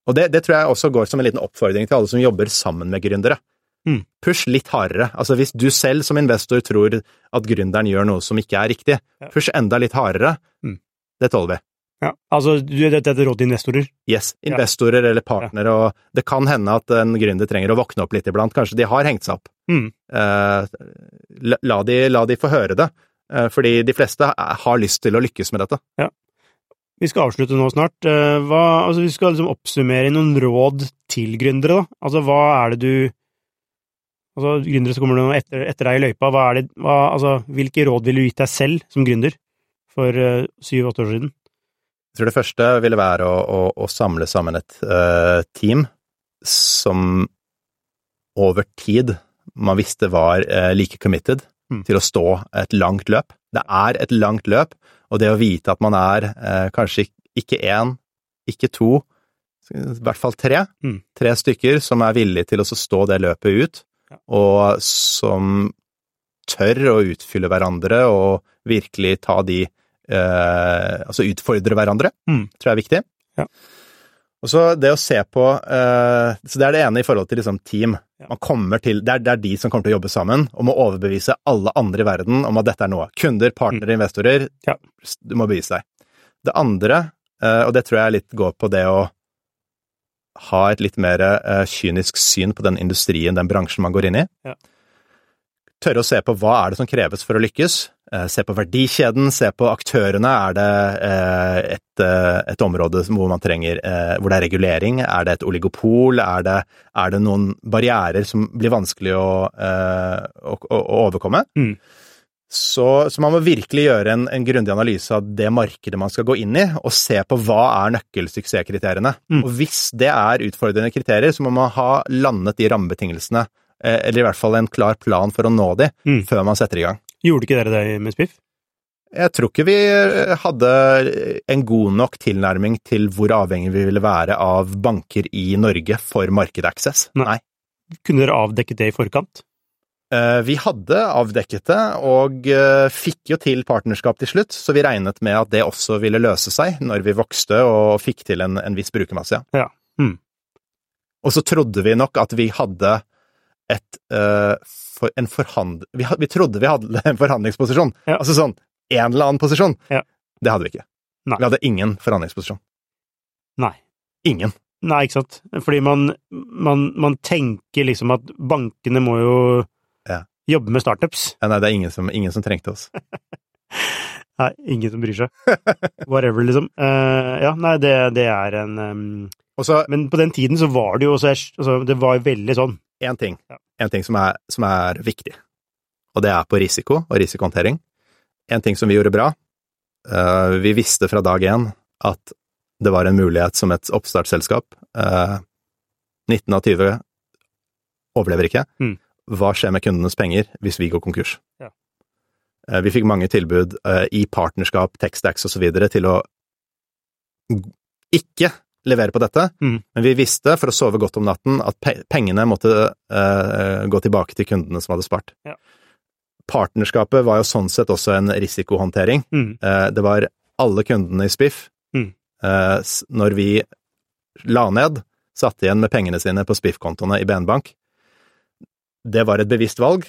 Og det, det tror jeg også går som en liten oppfordring til alle som jobber sammen med gründere. Mm. Push litt hardere. Altså hvis du selv som investor tror at gründeren gjør noe som ikke er riktig, push enda litt hardere. Mm. Det tåler vi. Ja. Altså, dette er et råd til investorer. Yes, Ja. investorer eller partnere, og det kan hende at en gründer trenger å våkne opp litt iblant. Kanskje de har hengt seg opp. Mm. Eh, la, la, de, la de få høre det, eh, fordi de fleste er- har lyst til å lykkes med dette. Vi skal avslutte nå snart. Eh, Hva, altså, vi skal liksom oppsummere noen råd til gründere, da. Altså, hva er det du Altså, gründere som kommer etter, etter deg i løypa, hva er det, hva, altså, hvilke råd ville du gitt deg selv som gründer for eh, syv-åtte år siden? Jeg tror det første ville være å, å, å samle sammen et uh, team som over tid man visste var uh, like committed Mm. til å stå et langt løp. Det er et langt løp, og det å vite at man er uh, kanskje ikke én, ikke to, i hvert fall tre, Mm. tre stykker som er villige til å stå det løpet ut, Ja. og som tør å utfylle hverandre og virkelig ta de Altså utfordre hverandre, Mm. tror jeg er viktig. Ja. Og så det å se på eh, Så det er det ene i forhold til liksom team. Man kommer til, det er, det er de som kommer til å jobbe sammen, og må overbevise alle andre i verden om at dette er noe. Kunder, partnere, investorer. Mm. Ja. Du må bevise deg. Det andre, eh, og det tror jeg litt går på det å ha et litt mer eh, kynisk syn på den industrien, den bransjen man går inn i. Ja. Tørre å se på hva er det som kreves for å lykkes. Eh, Se på verdikjeden, se på aktørene. Er det eh, et, eh, et område hvor man trenger hvor det er regulering? Er det et oligopol? Er det, er det noen barrierer som blir vanskelig å, å, å, overkomme? Mm. Så, så man må virkelig gjøre en, en grundig analyse av det markedet man skal gå inn i, og se på hva er nøkkelsuksesskriteriene. Mm. Og hvis det er utfordrende kriterier, så må man ha landet de rammebetingelsene, eller i hvert fall en klar plan for å nå de, Mm. før man setter i gang. Gjorde ikke dere det med Spiff? Jeg tror ikke vi hadde en god nok tilnærming til hvor avhengig vi ville være av banker i Norge for markedaccess. Nei. Kunne dere avdekket det i forkant? Eh, Vi hadde avdekket det, og eh, fikk jo til partnerskap til slutt, så vi regnet med at det også ville løse seg når vi vokste og fikk til en, en viss brukermasse. Ja. Mm. Og så trodde vi nok at vi hadde et uh, for, en forhand... Vi, had- vi trodde vi hadde en forhandlingsposisjon. Ja. Altså sånn en eller annen posisjon. Ja. Det hadde vi ikke. Nei. Vi hadde ingen forhandlingsposisjon. Nei. Ingen. Nei, ikke sant. Fordi man, man, man tenker liksom at bankene må jo Ja. jobbe med startups. Ja, Nei, det er ingen som, ingen som trengte oss. Nei, ingen som bryr seg. Whatever, liksom. Uh, ja, nei, det, det er en um, Også, Men på den tiden så var det jo også altså, Det var veldig sånn. Én ting, en ting som er, som er viktig, og det er på risiko og risikohåndtering. En ting som vi gjorde bra, Uh, vi visste fra dag én at det var en mulighet som et oppstartsselskap. Uh, 19 av 20 overlever ikke. Mm. Hva skjer med kundenes penger hvis vi går konkurs? Ja. Uh, vi fikk mange tilbud eh, i partnerskap, Techstacks osv. til å ikke levere på dette, Mm. men vi visste for å sove godt om natten at pe pengene måtte uh, gå tilbake til kundene som hadde spart. Ja. Partnerskapet var jo sånn sett også en risikohåndtering. Mm. Uh, det var alle kundene i Spiff. Mm. Uh, når vi la ned, satt igjen med pengene sine på Spiff-kontoene i BN Bank. Det var et bevisst valg,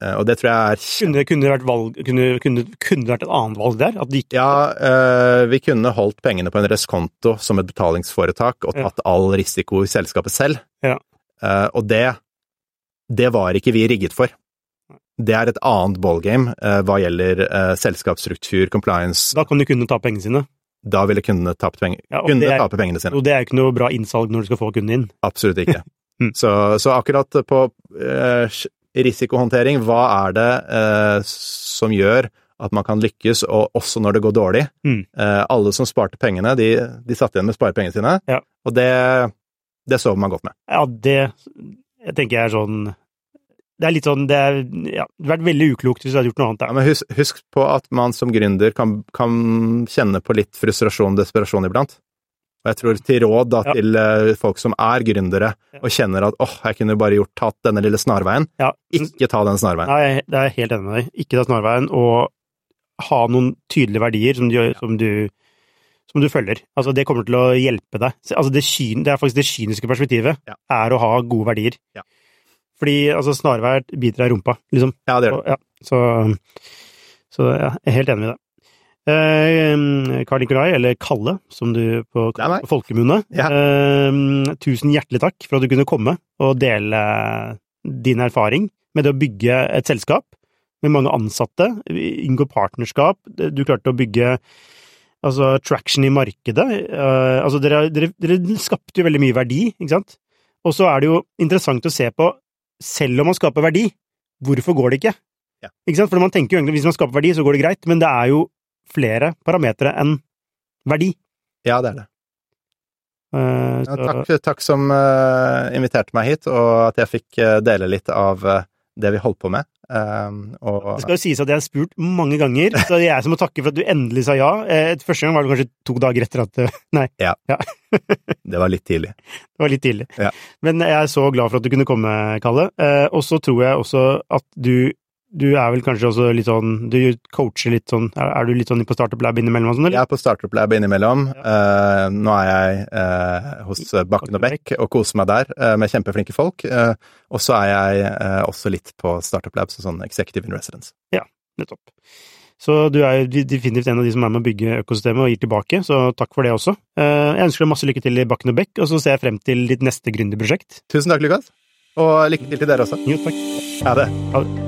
og det tror jeg er. Kunne, kunne, det vært valg, kunne, kunne, kunne det vært et annet valg der? At de ikke Ja, eh, vi kunne holdt pengene på en reskonto som et betalingsforetak og Ja. tatt all risiko i selskapet selv. Ja. Eh, og det, det var ikke vi rigget for. Det er et annet ballgame eh, hva gjelder eh, selskapsstruktur, compliance. Da kan de kunne ta pengene sine. Da ville kundene tapt penger. Ja, Kunne er- tape pengene sine. Og det er jo ikke noe bra innsalg når du skal få kunden inn. Absolutt ikke. Mm. så, så akkurat på eh, risikohåndtering, hva er det eh, som gjør at man kan lykkes, og også når det går dårlig? Mm. Eh, alle som sparte pengene, de, de satt igjen med sparepengene sine, Ja. og det, det sover man godt med. Ja, det jeg tenker jeg er sånn Det er litt sånn Det er ja, hadde vært veldig uklokt hvis du hadde gjort noe annet. Ja, men husk, husk på at man som gründer kan, kan kjenne på litt frustrasjon og desperasjon iblant. Og jeg tror til råd da, Ja. til eh, folk som er gründere, og kjenner at åh, jeg kunne bare gjort tatt denne lille snarveien. Ja, Ikke ta den snarveien. Nei, det er jeg helt enig med deg. Ikke ta snarveien, og ha noen tydelige verdier som du, som du, som du følger. Altså, det kommer til å hjelpe deg. Altså, det, kyn, det er faktisk det kyniske perspektivet, Ja. er å ha gode verdier. Ja. Fordi altså, snarveier biter deg i rumpa, liksom. Ja, det gjør det. Så, så ja, jeg er helt enig med deg. Eh, Karl Nikolai, eller Kalle, som du på, på folkemunne. Ja. Eh, tusen hjertelig takk for at du kunne komme og dele din erfaring med det å bygge et selskap med mange ansatte, inngå partnerskap. Du klarte å bygge altså, traction i markedet. Eh, altså, dere, dere, dere skapte jo veldig mye verdi, ikke sant? Og så er det jo interessant å se på, selv om man skaper verdi, hvorfor går det ikke? Ja. Ikke sant? For man tenker jo egentlig hvis man skaper verdi, så går det greit, men det er jo flere parametere enn verdi. Ja, det er det. Eh, Ja, takk, takk som uh, inviterte meg hit, og at jeg fikk uh, dele litt av det vi holdt på med. Og Det skal jo sies at jeg har spurt mange ganger, så det er jeg som må takke for at du endelig sa ja. Første gang var det kanskje to dager etter at Nei. Ja. ja. det var litt tidlig. det var litt tidlig. Ja. Men jeg er så glad for at du kunne komme, Kalle. Og så tror jeg også at du Du er vel kanskje også litt sånn Du coacher litt sånn Er, du litt sånn på Startup Lab innimellom og sånn, Jeg er på Startup Lab innimellom. Eh, nå er jeg uh, hos Bakken og Beck og koser meg der uh, med kjempeflinke folk. Og så er jeg også litt på Startup Lab som sånn executive in residence. Ja, Nettopp. Så du er jo definitivt en av de som er med å bygge økosystemet og gir tilbake, så takk for det også. Jeg ønsker deg masse lykke til i Bakken og Beck, og så ser jeg frem til ditt neste gründerprosjekt. Tusen takk, Lukas. Og lykke til til dere også. Jo, takk. Ha det. Ha det.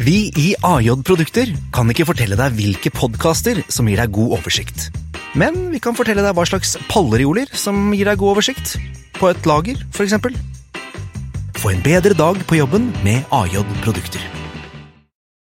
Vi i AJ Produkter kan ikke fortelle deg hvilke podkaster som gir deg god oversikt. Men vi kan fortelle deg hva slags pallerioler som gir deg god oversikt. På et lager, eksempel. Få en bedre dag på jobben med AJ Produkter.